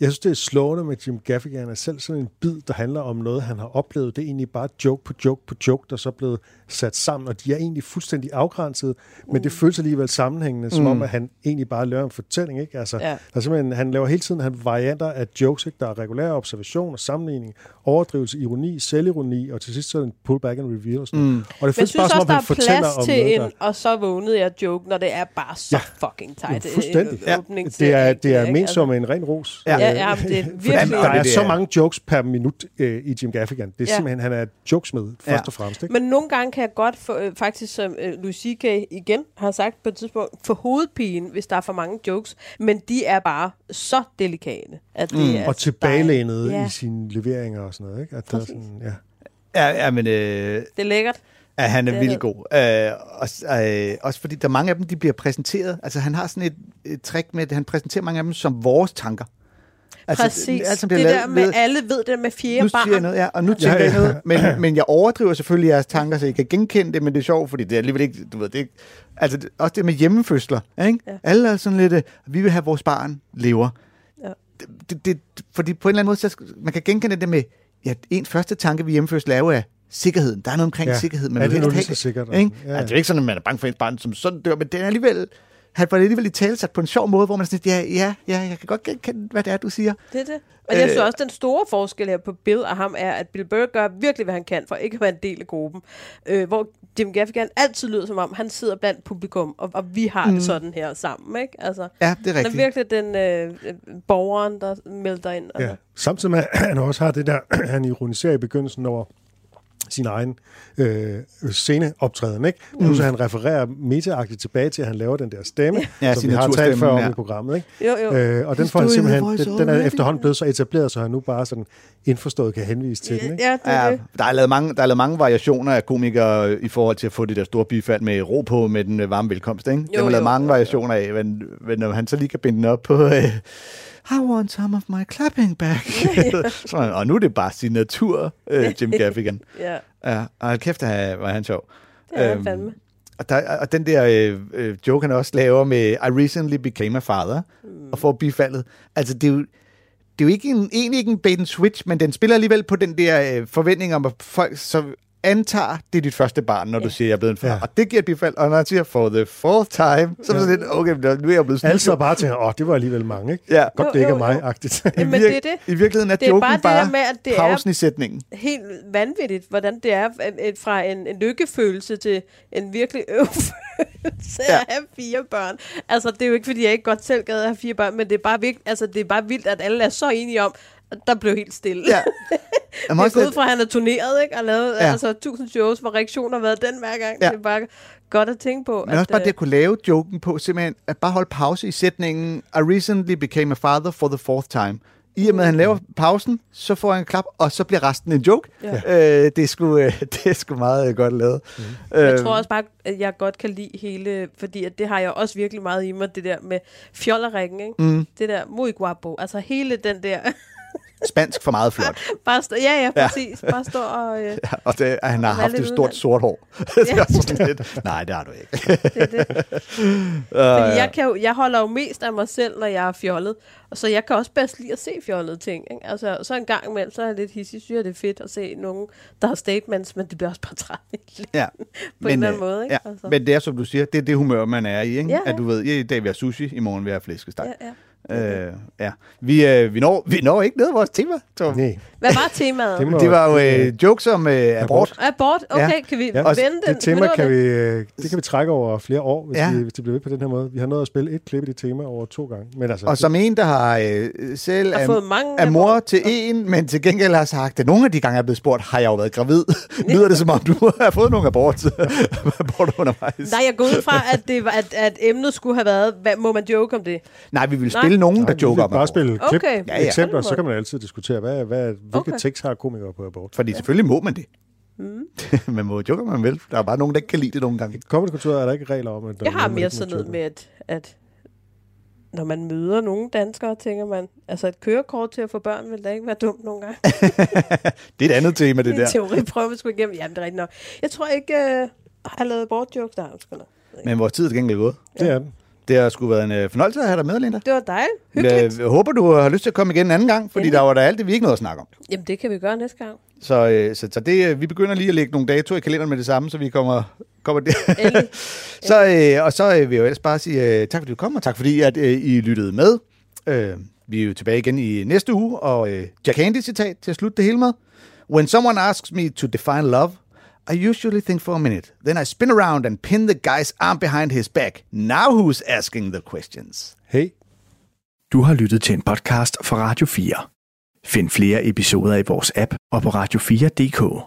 Jeg synes, det er slående med Jim Gaffigan, at selv sådan en bid, der handler om noget, han har oplevet, det er egentlig bare joke på joke på joke, der så er blevet sat sammen, og de er egentlig fuldstændig afgrænset, men det føles alligevel sammenhængende, som Mm. om, at han egentlig bare laver en fortælling, ikke? Altså, Ja. der er simpelthen, han laver hele tiden han varianter af jokes, ikke? Der er regulær observation og sammenligning, overdrivelse, ironi, selvironi, og til sidst så det en pullback and reveal. Og, sådan. Mm. Mm. og det føles bare, som om han er fortæller om noget, en, der... og så vågnede jeg joke, når det er bare så Ja. fucking tight. Ja, fuldstændig. øh, Ja, det er, det er ment Altså, som en ren ros. Ja, ja, men det er Fordi virkelig... der er så mange jokes per minut øh, i Jim Gaffigan. Det er Ja. ja. simpelthen, han er jokesmed, først Ja. og fremmest. Ikke? Men nogle gange kan jeg godt, få, øh, faktisk som øh, Louis C.K. igen har sagt på et tidspunkt, få hovedpine, hvis der er for mange jokes. Men de er bare så delikate. At det Mm. er og altså tilbagelænet dejligt. i sine leveringer og sådan noget. Ikke? At der er sådan, ja. Ja, ja, men øh, Det er lækkert. Ja, han er Det vildt god. Øh, også, øh, også fordi der er mange af dem, de bliver præsenteret. Altså han har sådan et, et trick med, at han præsenterer mange af dem som vores tanker. Altså, Præcis. alt, som det bliver der med, ved- alle ved det med fjerde nu siger jeg barn. noget, ja, og nu tænker Ja, jeg ja. noget, men, men jeg overdriver selvfølgelig jeres tanker, så I kan genkende det, men det er sjovt, fordi det er alligevel ikke, du ved, det er ikke, altså det, også det med hjemmefødsler, ikke? Ja. Alle er sådan lidt, øh, vi vil have vores barn lever. Ja. Det, det, det, fordi på en eller anden måde, så, man kan genkende det med, ja, en første tanke ved hjemmefødsel er jo af sikkerheden. Der er noget omkring Ja. sikkerhed. Er det vil nu helst så sikkert? Ikke? Ja, Ja, ja. Altså, det er ikke sådan, at man er bange for ens barn som sådan dør, men det er alligevel, han var alligevel i talesat på en sjov måde, hvor man er sådan, ja, ja, ja, jeg kan godt genkende, hvad det er, du siger. Det er det. Og jeg synes Øh. også, den store forskel her på Bill og ham er, at Bill Burr gør virkelig, hvad han kan for ikke at være en del af gruppen. Øh, hvor Jim Gaffigan altid lyder som om, han sidder blandt publikum, og, og vi har mm. det sådan her sammen. Ikke? Altså, Ja, det er han er rigtigt. virkelig den øh, borgeren, der melder ind. Ja. Samtidig med, at han også har det der, han ironiserer i begyndelsen over sin egen øh, sceneoptræden, ikke? Mm. Så han refererer metaagtigt tilbage til, at han laver den der stemme, Ja, som vi har talt før om ja. i programmet, ikke? Jo, jo. Øh, og den får han simpelthen, den, den er efterhånden blevet så etableret, så han nu bare sådan indforstået kan henvise til den, ikke? Ja, det er Ja, det. der er, lavet mange, der er lavet mange variationer af komikere øh, i forhold til at få det der store bifald med ro på med den øh, varme velkomst. Ikke? der er jo, lavet mange jo, variationer af, men, men når han så lige kan binde den op på... Øh, I want some of my clapping back. så, og nu er det bare signatur, øh, Jim Gaffigan. Ja, Ja, og hold kæft, hvor var han sjov. det er Øhm, han fandme. Og, der, og den der øh, øh, joke, han også laver med I recently became a father, mm. og får bifaldet. Altså, det er jo, det er jo ikke en, egentlig ikke en bait and switch, men den spiller alligevel på den der øh, forventning om, at folk så antager, det er dit første barn, når ja. du siger, jeg er blevet en far. Ja. Ja. Og det giver et bifald, og når han siger, for the fourth time, så er det sådan lidt, okay, nu er jeg blevet Altså bare til, åh, det var alligevel mange, ikke? Ja. Godt, Jo, det ikke jo, er mig-agtigt. I, Jamen, det er det. I virkeligheden er Det er joken bare det bare med, at det er- pausen i sætningen. Helt vanvittigt, hvordan det er fra en, en lykkefølelse til en virkelig øvfølelse Ja. ja. at have fire børn. Altså, det er jo ikke, fordi jeg ikke godt selv gad at have fire børn, men det er bare, vildt, altså, det er bare vildt, at alle er så enige om, der blev helt stille. Ja. Jeg er gået lidt- fra, at han er turneret, ikke? Og lavet Ja. altså, tusind shows, hvor reaktionen har været den hver gang. Ja. Det er bare godt at tænke på. Men også bare øh, det at kunne lave joken på, simpelthen at bare holde pause i sætningen, I recently became a father for the fourth time. I og med, at han laver pausen, så får han en klap, og så bliver resten en joke. Ja. Øh, det, er sgu, øh, det er sgu meget øh, godt lavet. Mm. Jeg tror også bare, at jeg godt kan lide hele, fordi at det har jeg også virkelig meget i mig, det der med fjollerækken, ikke? Mm. Det der muy guapo, altså hele den der, Spansk for meget flot. bare stå, ja, ja, Ja. præcis, bare stå og, øh, Ja, og det, han har haft et stort udvalgt. sort hår. også sådan lidt, nej, det har du ikke. det er det. Fordi jeg, kan jo, jeg holder jo mest af mig selv, når jeg er fjollet, og så jeg kan også bedst lide at se fjollede ting, ikke? Altså, så en gang imellem, så er jeg lidt hissig, synes det er fedt at se nogen, der har statements, men det bliver også bare træt Ja. på en eller anden øh, måde, ikke? Ja. Altså. Men det er, som du siger, det er det humør, man er i. Ikke? Ja, ja. At du ved, i dag vil jeg sushi, i morgen vil jeg flæskesteg. Ja, ja. Øh, ja. Vi, øh, vi, når, vi når ikke ned af vores tema, Torben. Nej, Hvad var temaet? Det var jo øh, jokes om øh, abort. Abort? Okay, Ja. kan vi Ja, vende den? det tema kan vi, øh, det kan vi trække over flere år, hvis, Ja. vi, hvis det bliver ved på den her måde. Vi har nået at spille et klip i det tema over to gange. Men altså, Og som en, der har øh, selv Har er, fået mange er mor abort. til en, men til gengæld har sagt, at nogle af de gange, jeg er blevet spurgt, har jeg jo været gravid. Lyder det som om, du har fået nogle abort, abort undervejs? Nej, jeg går ud fra, at, det var, at, at emnet skulle have været, hvad, må man joke om det? Nej, vi vil Nej. Spille nogen, der joker om bare abort. spille klip, Okay. Ja, ja, ja. eksempler, så kan man altid diskutere, hvad, hvad, hvilke Okay. tekst har komikere på abort. Fordi selvfølgelig må man det. Mm. man må joke, man vil. Der er bare nogen, der ikke kan lide det nogle gange. Comedykultur er der ikke regler om, at... der Jeg har mere sådan noget med, at, at når man møder nogle danskere, tænker man, altså et kørekort til at få børn, vil da ikke være dumt nogle gange. Det er et andet tema, det er der. teoriprøve, vi skulle igennem. Jamen, det er rigtigt nok. Jeg tror ikke, uh, har lavet abortjokes der. Sgu da. Men vores tid er gengæld gået. Det er den. Det har sgu været en øh, fornøjelse at have dig med, Linda. Det var dejligt. Hyggeligt. Jeg håber, du har lyst til at komme igen en anden gang, fordi Endelig. der var der alt det, vi ikke nåede at snakke om. Jamen, det kan vi gøre næste gang. Så, øh, så, så det, øh, vi begynder lige at lægge nogle datoer i kalenderen med det samme, så vi kommer, kommer der. Så, øh, og så øh, vil jeg jo ellers bare sige øh, tak, fordi du kom, og tak fordi, at øh, I lyttede med. Øh, vi er jo tilbage igen i næste uge, og øh, Jack Handy citat til at slutte det hele med. When someone asks me to define love, i usually think for a minute. Then I spin around and pin the guy's arm behind his back. Now who's asking the questions? Hey, Du har lyttet til en podcast fra Radio 4. Find flere episoder i vores app og på radio4.dk.